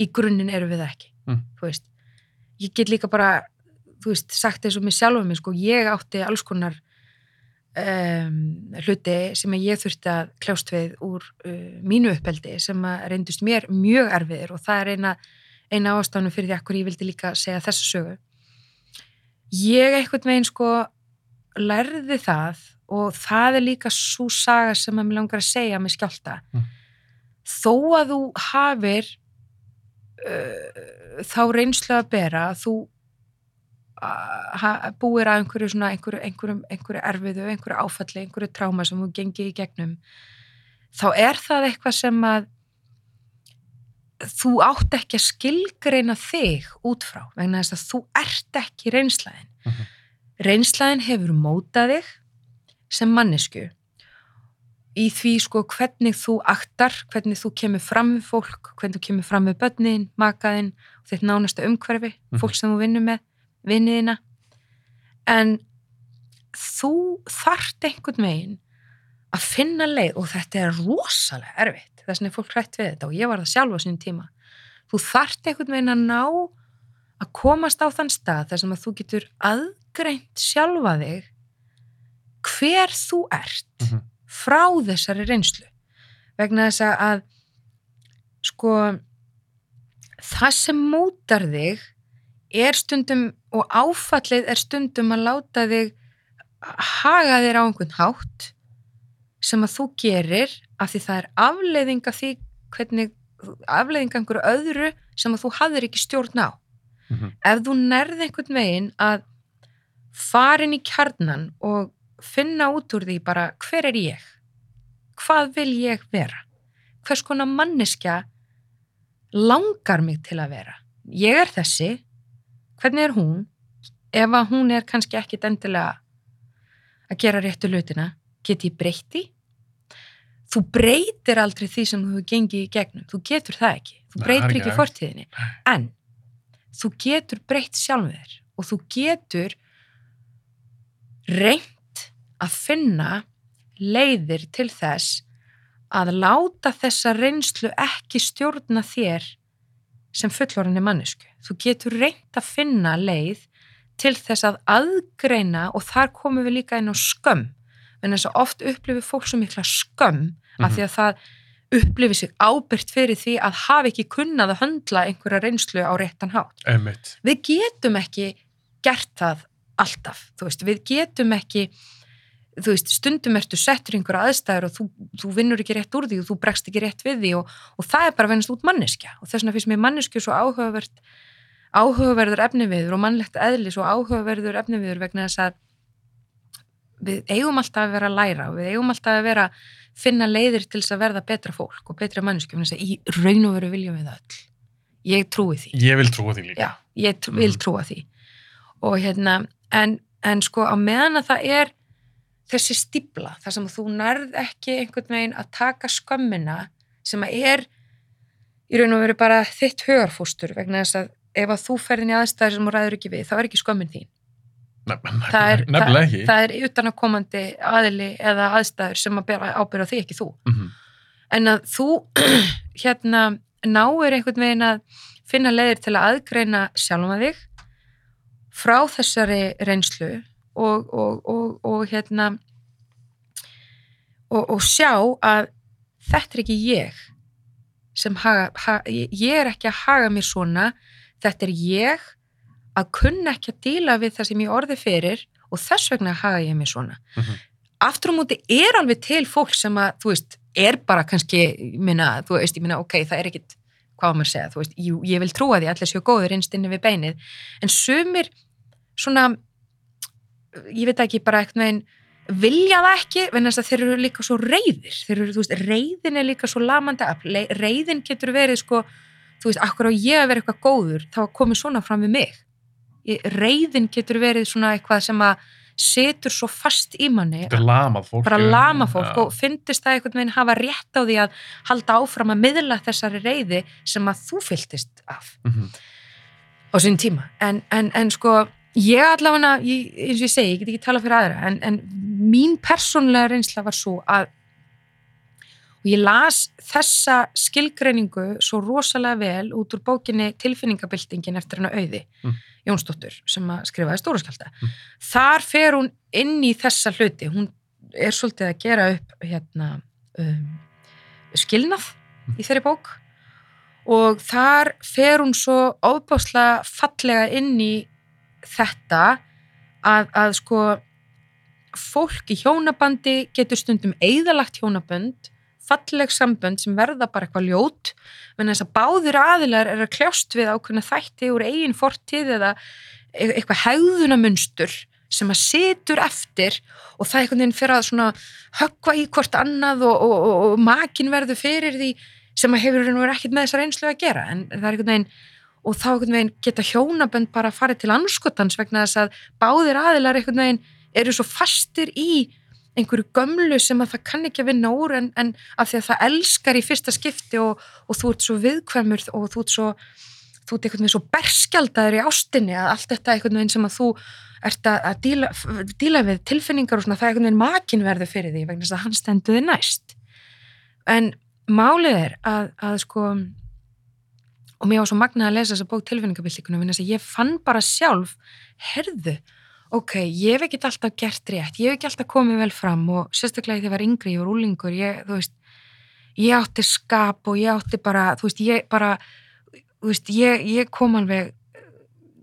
Í grunninn erum við ekki Mm. þú veist. Ég get líka bara, þú veist, sagt eins og mér sjálfum minn, sko, ég átti alls konar um, hluti sem ég þurfti að kljást við úr uh, mínu uppeldi sem reyndust mér mjög erfiðir og það er eina, eina ástafnum fyrir því að ég vildi líka segja þessu sögu ég einhvern veginn sko lærði það og það er líka svo saga sem að mér langar að segja með skjálta Mm. þó að þú hafir uh, þá reynslu að bera þú búir að einhverju svona einhverju, einhverju, einhverju erfiðu, einhverju áfalli einhverju tráma sem þú gengið í gegnum þá er það eitthvað sem að þú átt ekki að skilgreina þig út frá vegna þess að þú ert ekki reynslaðin Mhm. reynslaðin hefur mótað þig sem mannesku í því sko hvernig þú aktar, hvernig þú kemur fram við fólk, hvernig þú kemur fram við börnin, makaðinn og þitt nánasta umhverfi, Mhm. fólk sem þú vinnur með vinniðina. En þú þart einhvern veginn að finna leið og þetta er rosalega erfitt. Þess vegna er fólk hrætt við þetta og ég var það sjálf á sínum tíma. Þú þart einhvern veginn að ná að komast á þann stað þar sem að þú getur aðgreint sjálfa þig hver þú ert Mhm. frá þessari reynslu. Vegna þess að sko það sem mótar þig er stundum og áfallið er stundum að láta þig haga þér á einhvern hátt sem að þú gerir af því það er afleiðing af því hvernig, afleiðing af einhverju öðru sem að þú hafðir ekki stjórn á. Mhm. ef þú nærði einhvern veginn að fara inn í kjarnan og finna út úr því bara hver er ég? Hvað vil ég vera? Hvers konar manneskja langar mig til að vera? Ég er þessi hvernig er hún ef að hún er kannski ekkit endilega að gera réttu hlutina get ég breytti þú breytir aldrei því sem þú gengið í gegnum. Þú getur það ekki, þú breytir ekki fortíðinni. En þú getur breytt sjálfum þér og þú getur reynt að finna leiðir til þess að láta þessa reynslu ekki stjórna þér sem fullorðinni mannesku. Þú getur reynt að finna leið til þess að aðgreina og þar komum við líka inn á skömm. En þess að oft upplifir fólk svo mikla skömm af Mhm. því að það upplifir sig ábyrgt fyrir því að hafa ekki kunnað að höndla einhverja reynslu á réttan hátt Einmitt. við getum ekki gert það alltaf, þú veist, við getum ekki þú veist, stundum ertu settur einhverja aðstæður og þú, þú vinnur ekki rétt úr því og þú bregst ekki rétt við því og, og það er bara að vennast út manneskja og þess vegna finnst mér manneskju svo áhugavert áhugaverður efniviður og mannlegt eðli svo áhugaverður efniviður vegna þess að við eigum alltaf að vera að læra og við eigum alltaf að vera að finna leiðir til þess að verða betra fólk og betra manneskju, vegna þess að í raun og veru viljum við öll. Ég trúi því. Ég vil trúa því líka. Já, ég tr vil Mhm. trúa því og hérna, en, en sko á meðan að það er þessi stípla, þar sem þú nærð ekki einhvern veginn að taka skömmina sem að er í raun og veru bara þitt hugarfústur vegna þess að ef að þú ferðin í aðstæður sem þú ræður ekki við, þá er ekki skömmin þín Nefnilega ekki. það er utanakomandi aðili eða aðstæður sem að bera ábyrða því ekki þú Mhm. en að þú hérna náir einhvern veginn að finna leiðir til að aðgreina sjálfum að þig frá þessari reynslu og, og, og, og hérna og, og sjá að þetta er ekki ég sem haga, haga, ég er ekki að haga mér svona þetta er ég að kunna ekki að díla við það sem ég orði fyrir og þess vegna haga ég mér svona. Mhm. aftur á móti er alveg til fólk sem að, þú veist, er bara kannski, minna, þú veist, ég minna, ok, það er ekkit, hvað maður að segja, þú veist, ég, ég vil trúa því allir séu góður innst inni við beinið, en sumir svona, ég veit ekki, bara eitthvað veginn, vilja það ekki, en þess að þeir eru líka svo reyðir, þeir eru, þú veist, reyðin er líka svo lamandi reyðin getur verið, sko, þú veist, akkur á ég að vera eitthvað góður, þá komið svona fram við mig, reyðin getur verið svona eitthvað sem að setur svo fast í manni er lamað fólk. bara lama fólk Já. og fyndist það einhvern veginn hafa rétt á því að halda áfram að miðla þessari reyði sem að þú fylltist af Mhm. á sín tíma en, en, en sko ég allavega, eins og ég segi, ég get ekki tala fyrir aðra en, en mín persónlega reynsla var svo að og ég las þessa skilgreiningu svo rosalega vel út úr bókinni Tilfinningabildingin eftir hana auði Mm. Jónsdóttur sem að skrifaði stóraskjálta Mm. þar fer hún inn í þessa hluti hún er svolítið að gera upp hérna um, skilnað í þeirri bók og þar fer hún svo ofbáslega fallega inn í þetta að, að sko fólk í hjónabandi getur stundum eigðalagt hjónabönd falleg sambönd sem verða bara eitthvað ljót menn þess að báðir aðilar er að kljást við ákveðna þætti úr eigin fortíð eða e- eitthvað hegðunamunstur sem að situr eftir og það einhvern veginn fyrir að svona höggva í hvort annað og, og, og, og makin verður fyrir því sem að hefur nú ekkert með þessar einslu að gera. En það er einhvern veginn og þá einhvern veginn geta hjónabönd bara að fara til anskotans vegna þess að báðir aðilar einhvern veginn eru svo fastir í einhverju gömlu sem að það kann ekki að vinna úr en, en af því að það elskar í fyrsta skipti og, og þú ert svo viðkvæmur og þú ert svo þú ert einhvern veginn svo berskjaldaður í ástinni að allt þetta einhvern veginn sem að þú ert að, að díla, díla við tilfinningar og svona það er einhvern veginn makin verður fyrir því vegna þess að hann stendur þið næst. En málið er að, að sko og mér var svo magnað að lesa þessa bók tilfinningabildinguna vegna þess að ég fann bara sjálf herðu, ok, ég hef ekki alltaf gert rétt, ég hef ekki alltaf komið vel fram og sérstaklega þegar ég var yngri, ég var úlingur ég, þú veist, ég átti skap og ég átti bara, þú veist, ég bara þú veist, ég, ég kom alveg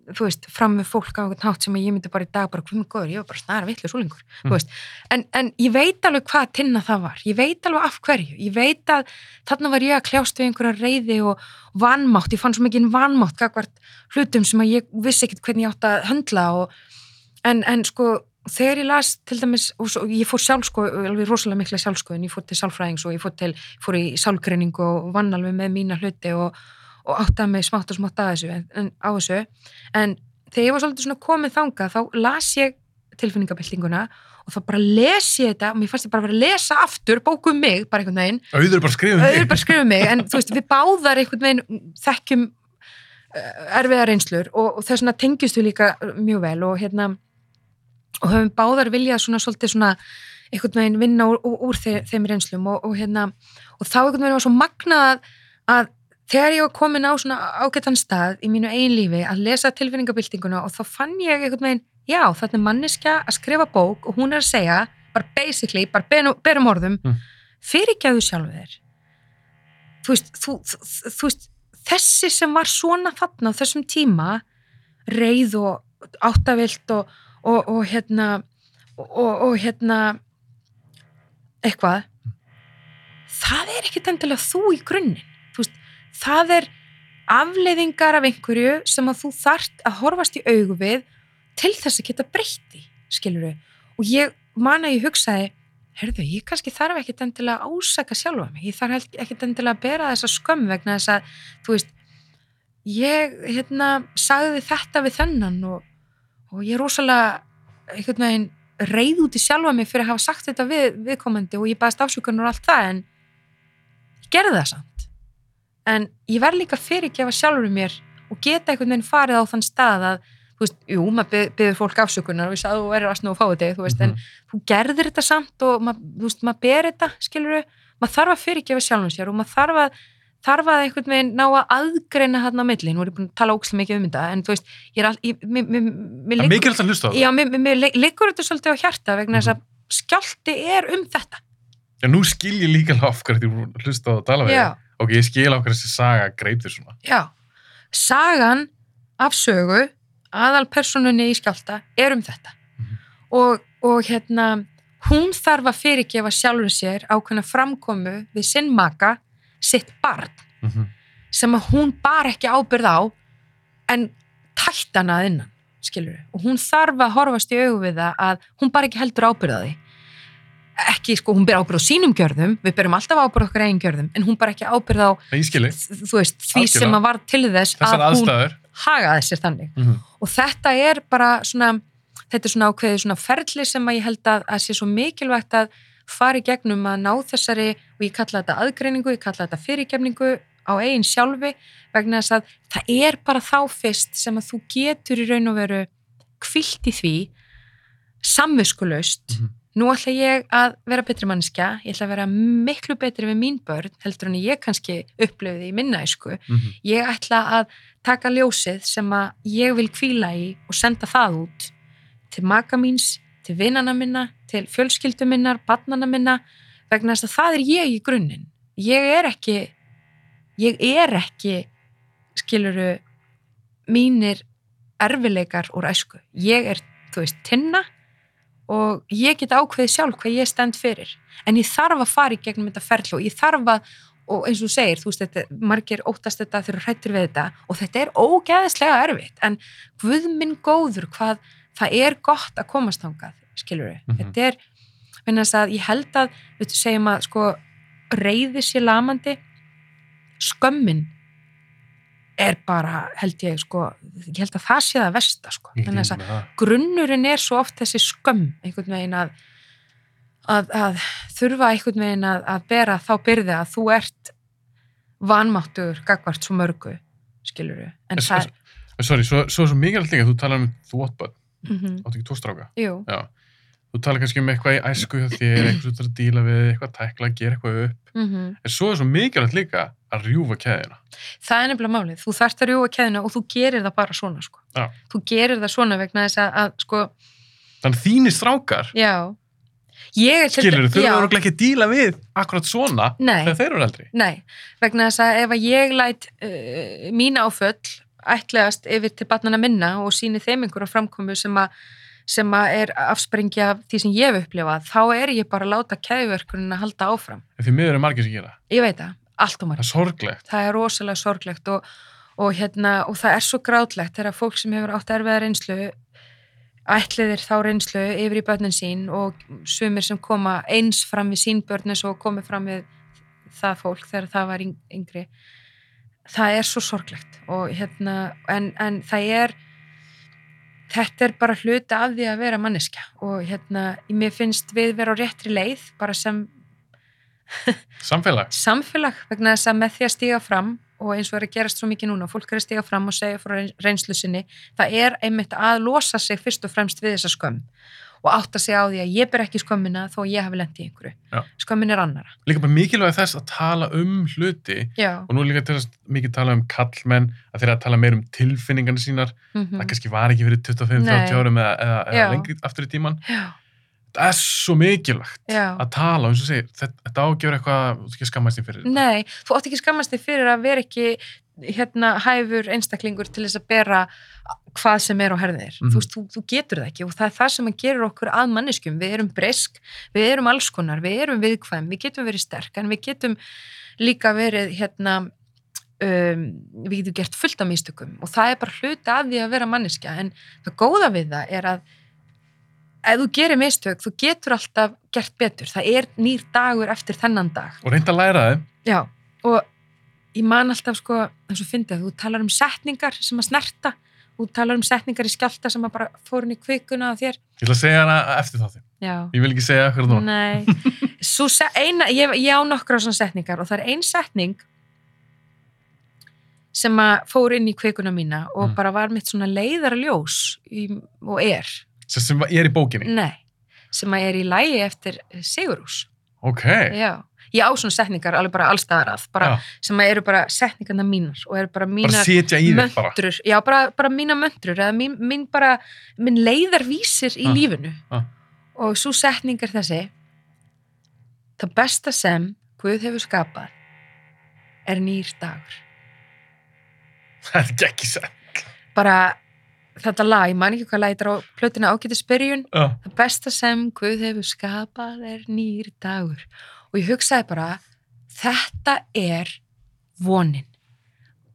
þú veist, fram með fólk á einhvern hátt sem ég myndi bara í dag bara, hvað með góður, ég var bara snara vitlu súlingur, Mm. þú veist. En, en ég veit alveg hvað tinna það var. Ég veit alveg af hverju, ég veit að þarna var ég að kljást við einhverja reyði og vanmátt, ég fann svo mikið vanmátt hlutum sem að ég vissi ekkert hvernig ég átt að höndla og, en, en sko, þegar ég las til dæmis, og svo, ég fór sjálf sko, alveg rosalega mikla sjálfskoðun, ég fór til sálfræðings og ég fór, til, fór í sálgreiningu og vann alveg með mína hluti og, og áttaði mig smátt og smátt þessu, en, en, á þessu. En þegar ég var svolítið svona komið þangað þá las ég tilfinningabildinguna og þá bara les ég þetta og mér fannst ég bara að vera að lesa aftur bóku um mig, bara einhvern veginn. Auður bara skrifum auðvitað bara skrifa um mig, en þú veist, við báðar einhvern veginn þekkjum uh, erfiða reynslur og, og þess vegna tengjumst við líka mjög vel og hérna og höfum báðar viljað svona svolítið svona einhvern veginn vinna úr, úr, þeim, reynslum og, og hérna og þá einhvern veginn var svo magnað að þegar ég var komin á svona ágættan stað í mínu eigin lífi að lesa tilfinningabildinguna og þá fann ég einhvern veginn, já, þetta er manneskja að skrifa bók og hún er að segja, bara basically, bara berum, orðum, Mm. fyrirgæðu sjálfu þér. Þú veist, þú, þú, þú veist, þessi sem var svona þarna á þessum tíma, reið og áttavilt og, og, og hérna, og, og hérna, eitthvað, það er ekkit endilega þú í grunninn. Veist, það er afleiðingar af einhverju sem að þú þart að horfast í augu við til þess að geta breytti, skilur Og ég man að ég hugsaði, herðu, ég kannski þarf ekkit endilega að ásaka sjálfa mig, ég þarf ekkit endilega að bera þessa skömm vegna þess að, þú veist, ég, hérna, sagði þetta við þennan og, og ég er rosalega, einhvern veginn, reið út í sjálfa mig fyrir að hafa sagt þetta við, viðkomandi og ég baðast afsökunar og allt það, en ég gerði það samt. En ég verð líka fyrirgefa sjálfur mér og geta einhvern veginn farið á þann stað að, þú veist, jú, maður byður fólk afsökunar og ég sagði, þú verður að snú að fá þetta, þú veist, en þú gerðir þetta samt og maður, þú veist, maður ber þetta, skilur maður þarf að fyrirgefa sjálfum sér og maður þarf að, þarf að einhvern veginn ná að aðgreina hann á milli, nú er ég búin að tala ókslega mikið um þetta, en þú veist, ég er all, mikilvægt að hlusta á það já, mér, liggur þetta svolítið á hjarta vegna þess að skjálti er um þetta. en nú skil ég líka alveg af hverju þú að hlusta á það og tala við Já, ok, ég skil af hverju þessi saga greip þér svona já. Sagan af sögu, aðal personunni í skjálta, er um þetta. Mhm. og, og hérna hún þarf að fyrirgefa sjálfur sér ákveðna framkomu við sinn maka, sitt barn sem að hún bar ekki ábyrð á en tætt hana að innan skilur og hún þarf að horfast í augu við það að hún bar ekki heldur ábyrð á því. Ekki sko, hún ber ábyrð á sínum gjörðum við berum alltaf ábyrð á okkur eigin gjörðum en hún bar ekki ábyrð á, veist, því Algjörlega. sem að var til þess þessar að hún aðstæður. hagaði sér þannig. Mm -hmm. og þetta er bara svona þetta er svona ákveðið svona ferli sem að ég held að, að sé svo mikilvægt að fara í gegnum að ná þessari og ég kalla þetta aðgreiningu, ég kalla þetta fyrirgefningu á eigin sjálfi vegna þess að það er bara þá fyrst sem að þú getur í raun og veru kvilt í því samviskulaust. Mhm. nú ætla ég að vera betri mannskja ég ætla að vera miklu betri við mín börn heldur en ég kannski upplöfði í minna æsku. Ég ætla að taka ljósið sem að ég vil kvíla í og senda það út til maka míns, til vinnana minna til fjölskyldu minnar, barnana minna vegna þess að það er ég í grunninn. Ég er ekki ég er ekki skiluru mínir erfileikar úr æsku. Ég er, þú veist, tinna og ég get ákveðið sjálf hvað ég stend fyrir. En ég þarf að fara í gegnum þetta ferli og ég þarf að og eins og þú segir, þú veist, þetta, margir óttast þetta þegar hrættur við þetta og þetta er ógeðislega erfitt, en guð minn góður hvað það er gott að komast þangað, skilur við Mhm. þetta er, þess að ég held að við segjum að sko reyði sér lamandi. Skömmin er bara, held ég sko ég held að það sé það versta sko. Þannig að að grunnurinn er svo oft þessi skömm einhvern veginn að, að, að þurfa einhvern veginn að, að bera þá byrði að þú ert vanmáttur gagvart svo mörgu skilur en Es- það sorry, svo, svo er svo mikilvægt líka, þú talar um þú átt börn, mm -hmm. áttu ekki tóstráka jú, já, þú talar kannski um eitthvað í æsku hjá þér, eitthvað þú þarf að díla við eitthvað tækla, gera eitthvað upp. Mm en svo er svo mikilvægt líka að rjúfa keðina það er nefnilega málið. Þú þarft að rjúa keðina og þú gerir það bara svona sko. Já. þú gerir það svona vegna þess að, að sko, þannig þínir strákar já. Skilur, þau eru ekki að díla við akkurat svona Nei. þegar þeir eru eldri. Nei, vegna þess að ef að ég læt uh, mín áföll ætlegast yfir til barnana minna og síni þeim einhverja framkomu sem að sem er afspringi af því sem ég hef upplifað, þá er ég bara að láta keðverkunin að halda áfram. En því miður er margir sem gera. Ég veit það, allt og Það marg. er sorglegt. Það er rosalega sorglegt og, og, hérna, og það er svo grátlegt þegar fólk sem hefur átt erfiða reynslu ætliðir þá reynslu yfir í börnin sín og sumir sem koma eins fram við sín börn eins og komið fram við það fólk þegar það var yng- yngri það er svo sorglegt og hérna en, en það er þetta er bara hluti af því að vera manneskja og hérna mér finnst við vera á réttri leið bara sem Samfélag. samfélag vegna þess að með því að stíga fram og eins og er að gerast svo mikið núna, fólk er að stíga fram og segja frá reyn- reynslu sinni, það er einmitt að losa sig fyrst og fremst við þessa skömm og átta sig á því að ég ber ekki skömmina þó að ég hafi lent í einhverju. Já. Skömmin er annara. Líka bara mikilvæg þess að tala um hluti Já. og nú líka til þess mikið tala um kallmenn að þeirra að tala meir um tilfinningarnir sínar Mm það kannski var ekki fyrir 25-30 Nei. árum eða, eða, eða lengri aftur í tíman Já. það er svo mikilvægt Já. að tala, eins og segir, þetta, ágjör eitthvað þú ekki skammast þín fyrir. Nei, þú átt ekki skammast þig fyrir að vera ekki hérna hæfur einstaklingur til þess að bera hvað sem er á herðir. Mhm. Þú veist, þú, þú getur það ekki og það er það sem að gerir okkur að manneskjum. Við erum bresk, við erum alls konar, við erum viðkvæm, við getum verið sterk en við getum líka verið hérna um, við getum gert fullt af místökum og það er bara hluti af því að vera manneskja en það góða við það er að ef þú gerir mistök, þú getur alltaf gert betur. Það er nýr dagur eftir þennan dag. og reynda að læra þeim Já, og ég man alltaf sko, eins og fyndið, þú talar um setningar sem að snerta, þú talar um setningar í skjálta sem að bara fórin í kvikuna á þér. ég ætla að segja hana eftir þátti Já. ég vil ekki segja hvernig núna ég, ég á nokkra svona setningar og það er ein setning sem að fór inn í kvikuna mína og Mm. bara var mitt svona leiðarljós í, og er, sem, sem er í bókinni nei, sem að er í lægi eftir Sigurús. ok, Já, ég á svona setningar alveg bara allstaðar að, bara, sem að eru bara setningarna mínar og eru bara mínar möndrur, já, bara, bara mína möndrur eða mín, mín bara, minn leiðarvísir í Ah, lífinu. Ah. og svo setning er þessi það besta sem Guð hefur skapað er nýr dagur. Það er ekki sett bara þetta lag, ég man ekki hvað er á plötuna ágætis byrjun. Já. það besta sem Guð hefur skapað er nýr dagur og ég hugsaði bara þetta er vonin.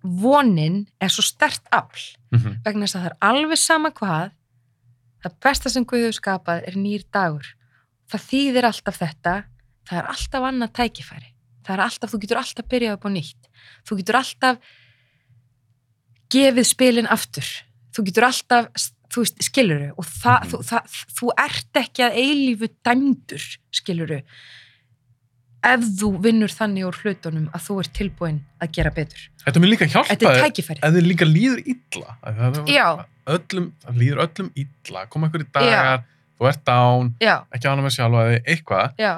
Vonin er svo stert afl Mhm. vegna þess að það er alveg sama hvað það besta sem Guð hefur skapað er nýr dagur. Það þýðir alltaf þetta það er alltaf annað tækifæri. Það er alltaf, þú getur alltaf byrjað upp á nýtt. Þú getur alltaf gefið spilin aftur. Þú getur alltaf, þú veist, skiluru og það, Mhm. þú, það, þú ert ekki að eilífu dæmdur skiluru ef þú vinnur þannig úr hlutunum að þú ert tilbúin að gera betur. Þetta mun líka hjálpa þetta er tækifæri þið líka líður illa. Já. öllum, líður öllum illa koma ykkur í dagar, þú ert já, ekki ánum með sjálfa þig, eitthvað. Já,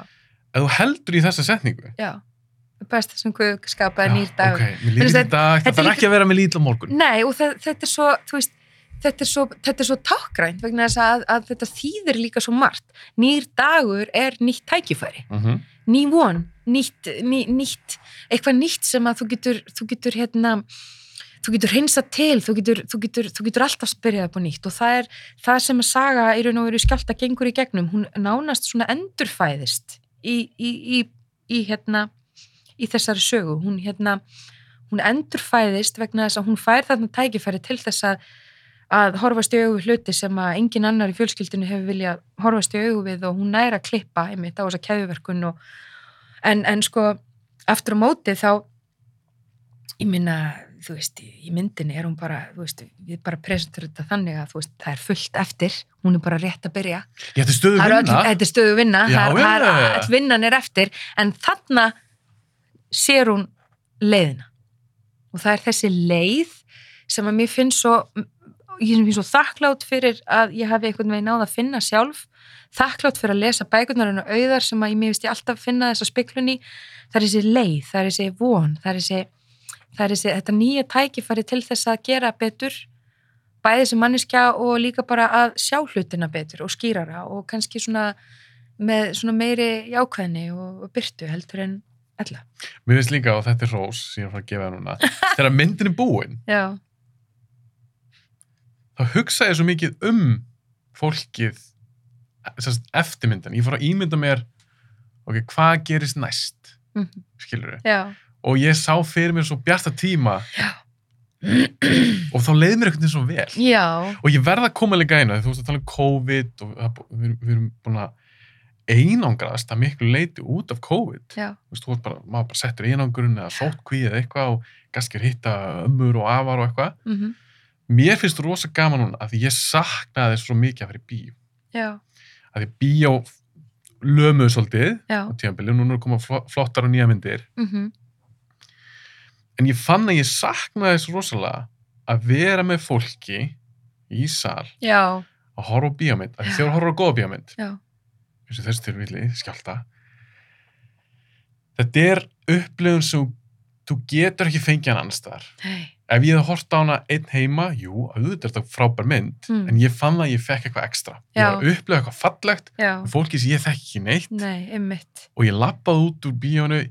ef þú heldur í þessa setningu. Já. Besta sem Guð skapaði Já, nýr mér dag, þetta það þarf er ekki að vera með lítla morgun. Nei, og það, þetta er svo, þú veist, þetta er svo, þetta er svo tákgrænt vegna þess að, að þetta þýðir líka svo margt. Nýr dagur er nýtt tækifæri, Mhm. Ný von, nýtt, ný, nýtt, eitthvað nýtt sem að þú getur, þú getur hérna, þú getur hreinsað til, þú getur, þú getur, þú getur alltaf spyrjað upp á nýtt. Og það er það sem að saga í raun og veru skjálta gengur í gegnum, hún nánast svona endurfæðist í, í, í, í hérna, í þessari sögu, hún hérna, hún endurfæðist vegna þess að hún fær þarna tækifæri til þess að, að horfast í við hluti sem að engin annar í fjölskyldinu hefur viljað horfast í augu við og hún næra að klippa einmitt á þessa keðuverkun og en, en sko aftur á móti þá ég minna, þú veist, í myndinni er hún bara, þú veist, við bara presentur þetta þannig að þú veist, það er fullt eftir hún er bara rétt að byrja. Stöðu Það er vinna. öll- þetta er stöðu vinna, Já, það er, það já, já, er, já. vinnan er eftir en þarna sér hún leiðina. Og það er þessi leið sem að mér finnst svo ég er svo þakklátt fyrir að ég hafi einhvern veginn náða að finna sjálf. Þakklátt fyrir að lesa bækurnar en auðar sem að ég mér finnst ég alltaf finna þessa spiklun í. Það er þessi leið, það er þessi von það er þessi, það er þessi þetta nýja tækifæri til þess að gera betur. Bæði sem manneskja og líka bara að sjá hlutina betur og skýrara og kannski svona með svona meiri jákvæðni og, og byrtu heldur en ella. mér finnst líka og þetta er rós sem ég er að fara að gefa þér núna. Þegar myndin er búin Já, þá hugsa ég svo mikið um fólkið eftirmyndan, ég fór að ímynda mér ok, hvað gerist næst Mhm. skilur Já. og ég sá fyrir mér svo bjarta tíma og þá leiði mér veginn svo vel Já. og ég verða að koma líka eina þú veist að tala um COVID og við, við erum búin að einangrast að miklu leiti út af COVID Já. þú veist, þú veist bara, maður bara settur einangurinn eða sótkví eða eitthvað og kannski hitta ömmur og afar og eitthvað Mm mér finnst rosa gaman núna að ég saknaði svo mikið að vera í bíó Já. að því bíó lömuðu svolítið Já. á tímabili og núna er koma flottar og nýja myndir Mm en ég fann að ég saknaði svo rosalega að vera með fólki í sal Já. að horfa á bíómynd, að þú horfa á góða bíómynd eins og þessi tilvíli, skjálta þetta er upplifun sem þú getur ekki fengið hann annars þar Nei. Ef ég hefði hort á hana einn heima, jú, auðvitað er þetta frábær mynd Mm. en ég fann að ég fekk eitthvað ekstra. Ég var að upplifa eitthvað fallegt fólki sem ég þekki ekki neitt. Nei, og ég lappaði út úr bíónu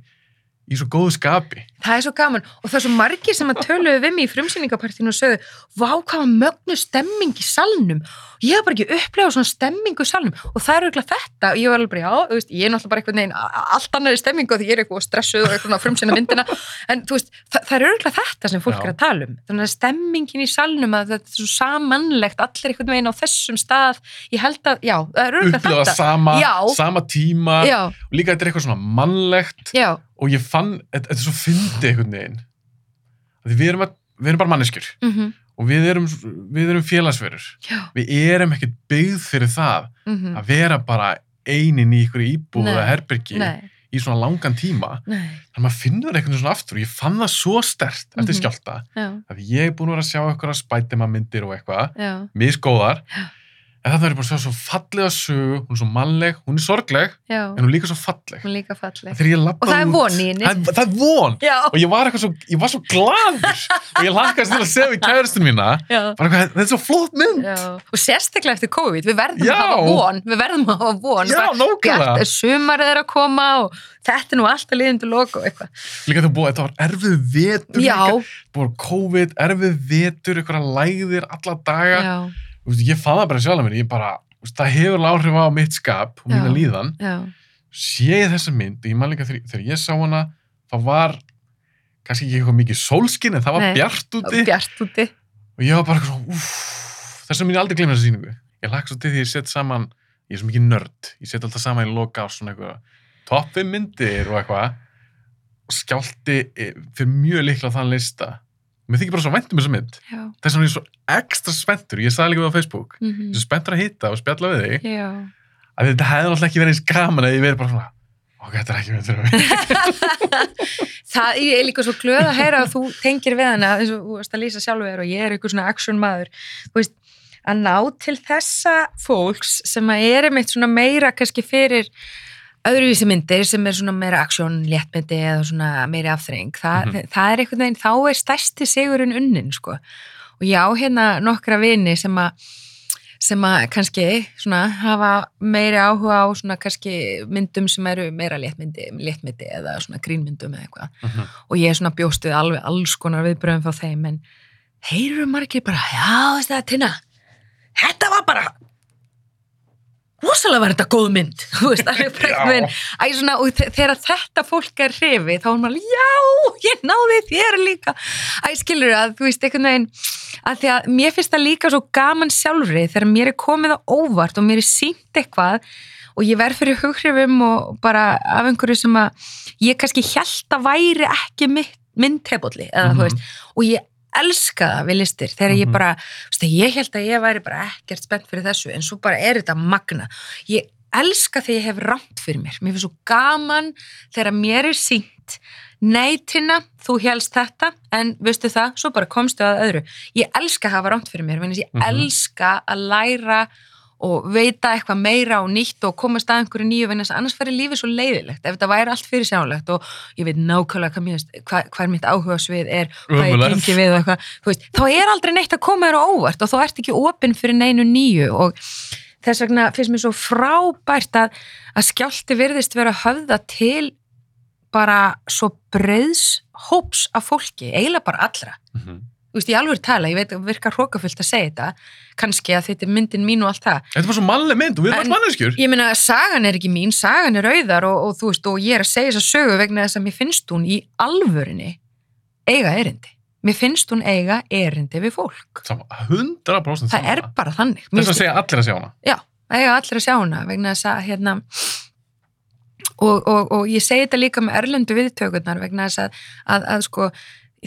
í svo góðu skapi. Það er svo gaman. Og það er svo margir sem að töluðu við mig í frumsýningapartinu og sögðu vá hvað var mögnu stemming í salnum. Ég hef bara ekki upplegað svona stemmingu í salnum. Og það er auðvitað þetta. Og ég var alveg bara, já, þú veist, ég er náttúrulega bara a- a- allt annari stemmingu því ég er eitthvað stressuð og eitthvað að frumsýna myndina en þú veist, það, það er auðvitað þetta sem fólk Já. er að tala um. Þannig að stemmingin í salnum að þetta er svo samanlegt allir einhvern veginn á þessum stað. Ég held að, já, það er auðvitað upplifa þetta. sama, Já. sama tíma. Já, og líka þetta er eitthvað svona mannlegt. Já, og ég fann, þetta er svo fyndi einhvern veginn. Við erum, að, við erum bara manneskjur. Mhm, og við erum, við erum félagsverur. Já, við erum ekkert byggð fyrir það mhm, að vera bara einin í ykkur íbúð Nei. eða herbergi nei, í svona langan tíma. Nei, þannig að maður finnur einhvern veginn svona aftur og ég fann það svo stert eftir Mhm. skjálta já, að ég er búin að vera að sjá eitthvað spætima myndir og eitthvað, já, misgóðar. Já. En þannig er bara svo fallega sögu hún er svo mannleg, hún er sorgleg já, en hún er líka svo falleg. Hún líka falleg. Og það er von í henni. það, það er von. Já, og ég var svo, ég var svo gladur og ég lakast til að segja við kæristun mína. Já, bara hvað, þetta er svo flott mynd. Já. Og sérstaklega eftir COVID, við verðum að hafa von, við verðum að hafa von. Sumarið er að koma og þetta er nú alltaf liðindu lok og eitthvað. líka það búið, þetta var erfið vetur búið COVID, erfið vetur eitthvað lægðir alla daga veist, ég fann það bara sjálf mér, ég bara veist, það hefur áhrif á mitt skap og mína líðan, sé ég þessa mynd ég man líka þegar, ég sá hana þá var kannski ekki eitthvað mikið sólskin en það var Nei. bjart úti. bjart úti. og ég var bara svona, uff þess að mér aldrei glemja þessa sýningu. Ég lagt svo til því ég set saman ég er svo mikið nörd, ég set alltaf saman í loka á svona eitthvað topp 5 myndir og eitthvað. Og skjálti eh, fyrir mjög líkla á þann lista mér þykir bara svo vænt um þessa mynd. Þess vegna er ég svo ekstra spenntur. Ég sagði líka við á Facebook, mm er svo spenntur að hitta og spjalla við þig, já. að þetta hefði náttúrulega ekki verið eins gaman að ég verið bara svona ok, þetta er ekki mynd fyrir mig Það, ég er líka svo glöð að heyra að þú tengir við hana, eins og þú veist að lýsa sjálfur og ég er eitthvað svona action maður. Þú veist, að ná til þessa fólks sem að er einmitt svona meira kannski fyrir öðruvísi myndir sem er svona meira action, léttmyndi eða svona meiri afþreng. Þa, Mhm. Það er einhvern veginn, þá er stærsti sigurinn unnin, sko. Og já, hérna nokkra vini sem að sem að kannski svona hafa meiri áhuga á svona kannski myndum sem eru meira léttmyndi, léttmyndi eða svona grínmyndum eða eitthvað og ég er svona bjóst við alveg alls konar viðbröðum frá þeim en eru margir bara, já, veist það, Tina þetta var bara rosalega var þetta góð mynd þegar þetta fólk er hrifi þá er maður, já, ég náði þér líka. Æ, skilur að, þú veist, einhvern veginn að því að mér finnst það líka svo gaman sjálfri þegar mér er komið á óvart og mér er sínt eitthvað og ég verð fyrir hughrifum og bara af einhverju sem að ég kannski held að væri ekki minn tebólli eða Mhm. þú veist og ég elska það við listir þegar ég Mhm. bara, veist, ég held að ég væri bara ekkert spennt fyrir þessu en svo bara er þetta magna ég elska þegar ég hef rámt fyrir mér mér finnst svo gaman þegar mér er sínt neytina, þú helst þetta en veistu það, svo bara komstu að öðru ég elska að hafa rámt fyrir mér ég Mhm. elska að læra og veita eitthvað meira og nýtt og komast að einhverju nýju að annars verður lífið svo leiðilegt ef þetta væri allt fyrir sjálflegt og ég veit nákvæmlega hvað, finnst- hvað, hvað mitt áhuga svið er hvað ég tengi við og eitthvað veist, þá er aldrei neitt að koma þér á óvart og þá ert ekki opinn fyrir neinu nýju og þess vegna finnst mér svo frábært að, að skjálti virðist vera höfða til bara svo breiðs hóps af fólki, eiginlega bara allra Mhm. Þú veist, ég alveg tala, ég veit að virka hrókafullt að segja þetta, kannski að þetta er myndin mín og allt það, Þetta er bara svo mannleg mynd og við erum alltaf manneskjur. ég meina sagan er ekki mín, sagan er auðar og, og þú veist, og ég er að segja þess að sögu vegna þess að mér finnst hún í alvörinni eiga erindi, mér finnst hún eiga erindi við fólk, Sama, 100% það er bara þannig. Þess að segja allir að sjá hana. Já, það eiga allir að sjá hana vegna þess að hérna og, og, og ég segi þetta líka með erlendu viðtökurnar vegna þess að, að, að sko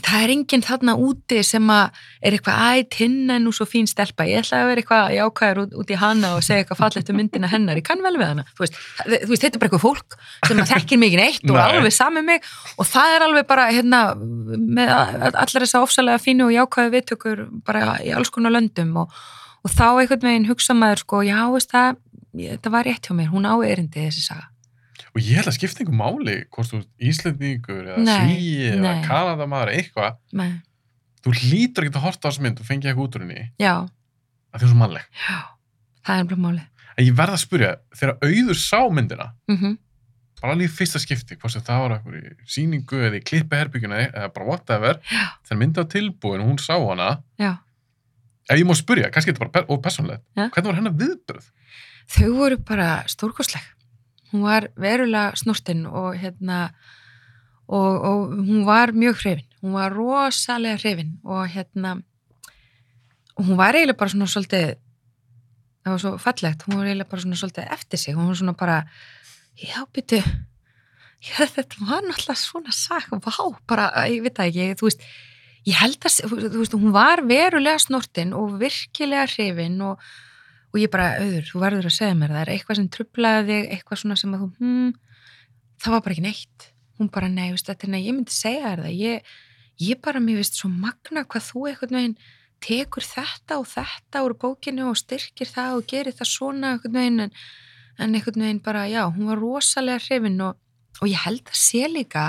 það er enginn þarna úti sem að er eitthvað, æ, tinna er nú svo fín stelpa ég ætla að vera eitthvað jákvæður út, út í hana og segja eitthvað fallegt um myndina hennar, ég kann vel við hana þú veist, það- þú veist þetta er bara eitthvað fólk sem að þekkir mikið neitt og Nei. alveg saman mig og það er alveg bara hérna með allar þessa ofsalega fínu og jákvæðu viðtökur bara í alls konar löndum og, og þá einhvern veginn hugsa maður sko, já, veist það þetta var rétt hjá mér, hún á erindi þessi saga Og ég held að skipta einhver máli, hvort þú ert Íslendingur eða Svíi eða. Kanadamaður eða eitthvað, þú hlýtur ekki að horta á þessu mynd og fengið eitthvað út úr henni að hún er svo mannleg. já, það er bara málið En ég verð að spyrja, þegar auður sá myndina, mm bara alveg í fyrsta skipti, hvort það var eitthvað í síningu eða í klippiherbygguna eða bara whatever, Já. þegar myndi á tilbúin og hún sá hana, já, ef ég má spyrja, kannski þetta bara og persónlegt, Já. hvernig var hennar viðbröð? þau voru bara stórkostleg hún var verulega snortin og hérna og, og hún var mjög hrifin. Hún var rosalega hrifin og hérna hún var eiginlega bara svona svolítið það var svo fallegt, hún var eiginlega bara svona svolítið eftir sig, hún var svona bara já, já, þetta var náttúrulega svona sak vá, bara, ég veit það ekki, þú veist ég held að, þú veist, hún var verulega snortin og virkilega hrifin og og ég bara, auður, þú verður að segja mér það er eitthvað sem trublaði þig, eitthvað svona sem að þú, hmm, það var bara ekki neitt. Hún bara, nei, veist, þetta er nei, ég myndi segja þér það, ég, ég bara mér veist svo magna hvað þú einhvern veginn tekur þetta og þetta úr bókinu og styrkir það og gerir það svona einhvern veginn. En, en einhvern veginn bara, já, hún var rosalega hrifin og, og ég held að sé líka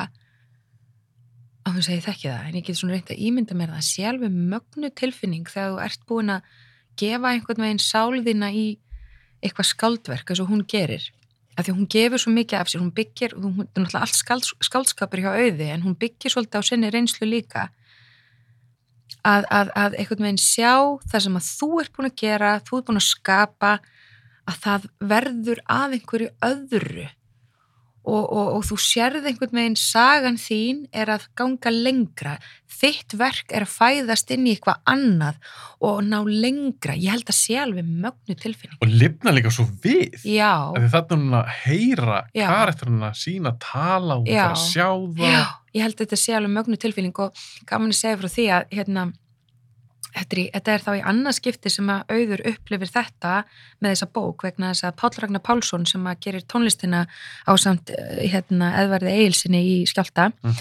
að hún segi þekki það, en ég get svona reynt að ímynda mér það, alveg mögnu tilfinning þegar þú ert búin að gefa einhvern veginn sáliðina í eitthvað skaldverk eins og hún gerir. Af því hún gefur svo mikið af sér hún byggir, hún hún er náttúrulega allt skald, skaldskapur hjá auði en hún byggir svolítið á sinni reynslu líka. Að, að, að einhvern veginn sjá það sem að þú ert búin að gera þú ert búin að skapa að það verður að einhverju öðru og, og, og þú sérð einhvern veginn sagan þín er að ganga lengra þitt verk er að fæðast inn í eitthvað annað og ná lengra ég held að sé alveg mögnu tilfinning Og lifna líka svo við. já, Því þetta er hún að heyra að sína, tala, hún Já. fyrir að sjá það. já, ég held að þetta sé alveg mögnu tilfinning og gaman að segja frá því að hérna, þetta er, þetta er þá í annað skipti sem að auður upplifir þetta með þessa bók vegna þess að Páll Ragnar Pálsson sem að gerir tónlistina á samt hérna, eðverði Egilsinni í skjálta Mm.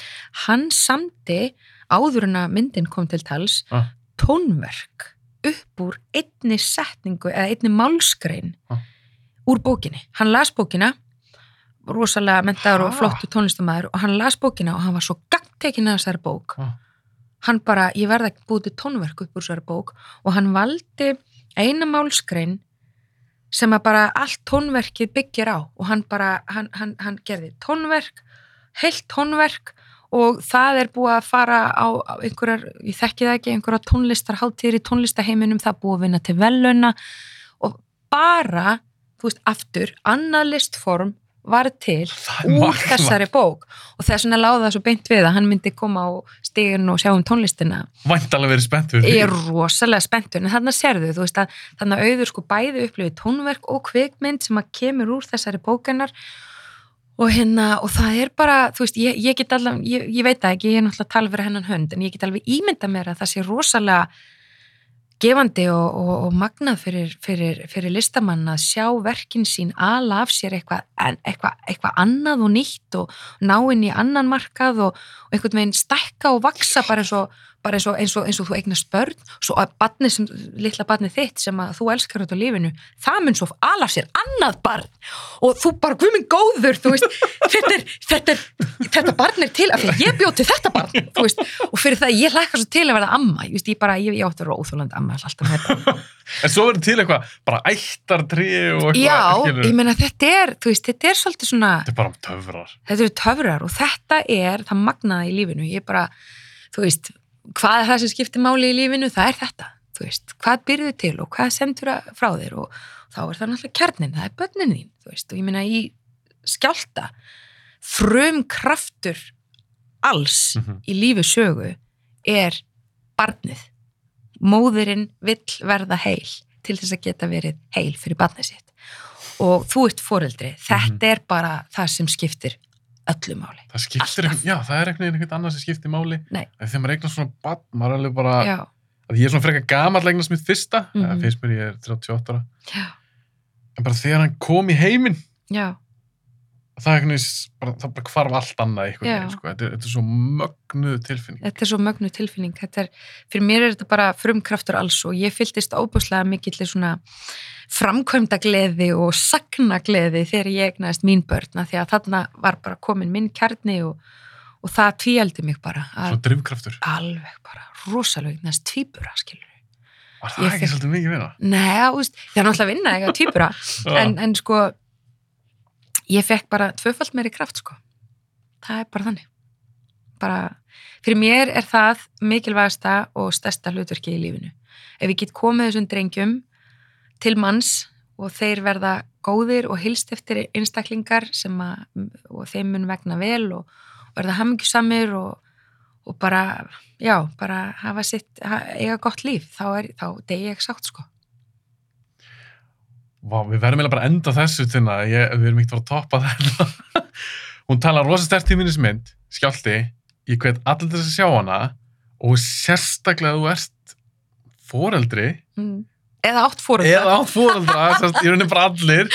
hann samdi áður en að myndin kom til tals Ah. tónverk upp úr einni setningu eða einni málskrein Ah. úr bókinni. Hann las bókina rosalega mentaður og flottu tónlistamæður og hann las bókina og hann var svo gangtekinn af þessari bók Ah. Hann bara, ég verða ekki búið til tónverk upp úr þessari bók og hann valdi eina málskrein sem að bara allt tónverkið byggir á og hann bara, hann, hann, hann gerði tónverk, heilt tónverk og það er búið að fara á, einhverjar, ég þekki það ekki einhverjar tónlistarháttíðir í tónlistaheiminum það er búið að vinna til veluna og bara, þú veist, aftur annað listform var til úr þessari bók. Og þess vegna láða það svo beint við að hann myndi koma á stígin og sjá um tónlistina. Væntalega verið spennt fyrir ég er rosalega spenntur en þannig sérðu, þú veist að þannig að auður sko bæði upplifið tónverk og kvikmynd sem að kemur úr þessari bókennar og hérna, og það er bara þú veist, ég, ég get alveg, ég, ég veit það ekki ég er náttúrulega að tala fyrir hennan hönd, en ég get alveg ímynda mér að það sé rosalega gefandi og, og, og magnað fyrir, fyrir, fyrir listamann að sjá verkin sín ala af sér eitthvað eitthvað eitthva annað og nýtt og ná inn í annan markað og, og einhvern veginn stækka og vaksa bara eins og, bara eins og, eins og, eins og þú eignast börn svo að barni sem, litla barni þitt sem að þú elskar út á lífinu, það mun svo ala af sér annað barn og þú bara, guð minn góður, veist þetta, er, þetta, er, þetta barn er til af því að ég bjóð til þetta barn, veist og fyrir það, ég hlækka svo til að verða amma ég, ég bara, ég, ég átti að vera óþólandi amma alltaf með þetta En svo verður til eitthvað, bara ættartrí og eitthvað, Já, skilurðu. ég meina þetta er, veist, þetta er svolítið svona, Þetta er bara um töfrar. þetta eru töfrar og þetta er það magnaða í lífinu, ég bara, þú veist, hvað er það sem skiptir máli í lífinu, það er þetta veist, hvað byrðu til og hvað sendur frá þér? Og þá er það náttúrulega kjarnin, það er börnin þín, þú veist. Og ég meina í skjálta frum kraftur alls Mhm. í lífi sögu er barnið. Móðurinn vill verða heil til þess að geta verið heil fyrir barnið sitt. Og þú ert foreldri, þetta er bara það sem skiptir öllu máli það skiptir, Alltaf. já, það er veginn einhvern annað sem skiptir máli. Nei. Þegar maður eignar svona bann, maður er alveg bara, já, að ég er svona frekar gamall eignast mitt fyrsta, mm Mhm. finnst mér ég er 38 ára, já, en bara þegar hann kom í heiminn, já, það bara, það bara hvarf allt annað Já. veginn, sko, þetta er, þetta er svo mögnuð tilfinning. þetta er svo mögnu tilfinning þetta er, fyrir mér er þetta bara frumkraftur alls og ég fylltist óbúslega mikill svona framkvæmda gleði og sagna gleði þegar ég egnaðist mín börna því að þarna var bara komin minn kjarni og, og það tvíaldi mig bara Svo að, drifkraftur. alveg bara rosalega eignast tvíbura skilur Var það ekki svolítið mikið meira? Nei, það er náttúrulega vinna eitthvað tvíbura en, en sko ég fekk bara tvöfald meiri kraft sko. Það er bara þannig. Bara, fyrir mér er það mikilvægasta og stærsta hlutverki í lífinu. Ef ég get komið þessum drengjum til manns og þeir verða góðir og hilst eftir einstaklingar sem að, og þeim mun vegna vel og, og verða hamingjusamir og, og bara, já, bara hafa sitt, eiga gott líf, þá er, þá degi ég sátt sko. Vá, við verðum eiginlega bara að enda þessu þinna, ég, við erum ekkert að að toppa þetta. Hún talar rosa stert í minnismynd, skjálti, ég hvet allir þess að sjá hana og sérstaklega að þú ert foreldri Mm. Eða átt fóruldra. eða átt foreldra, sérst, ég raunin bara allir.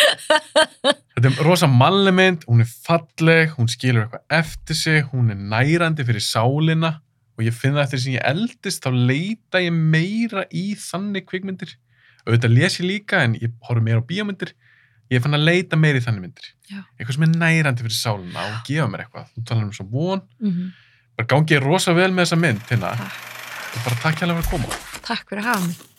Þetta er rosa mannleg mynd, hún er falleg, hún skilur eitthvað eftir sig, hún er nærandi fyrir sálina og ég finn það eftir sem ég eldist, þá leita ég meira í þannig kvikmyndir. Auðvitað les ég líka en ég horf meira á bíómyndir. Ég fann að leita meira í þannig myndir. Já. Eitthvað sem er nærandi fyrir sálina og gefa mér eitthvað. Þú talar um svo von, Mm bara gangi ég rosa vel með þessa mynd, hérna. Og bara takk hérlega fyrir að koma. Takk fyrir að hafa mig.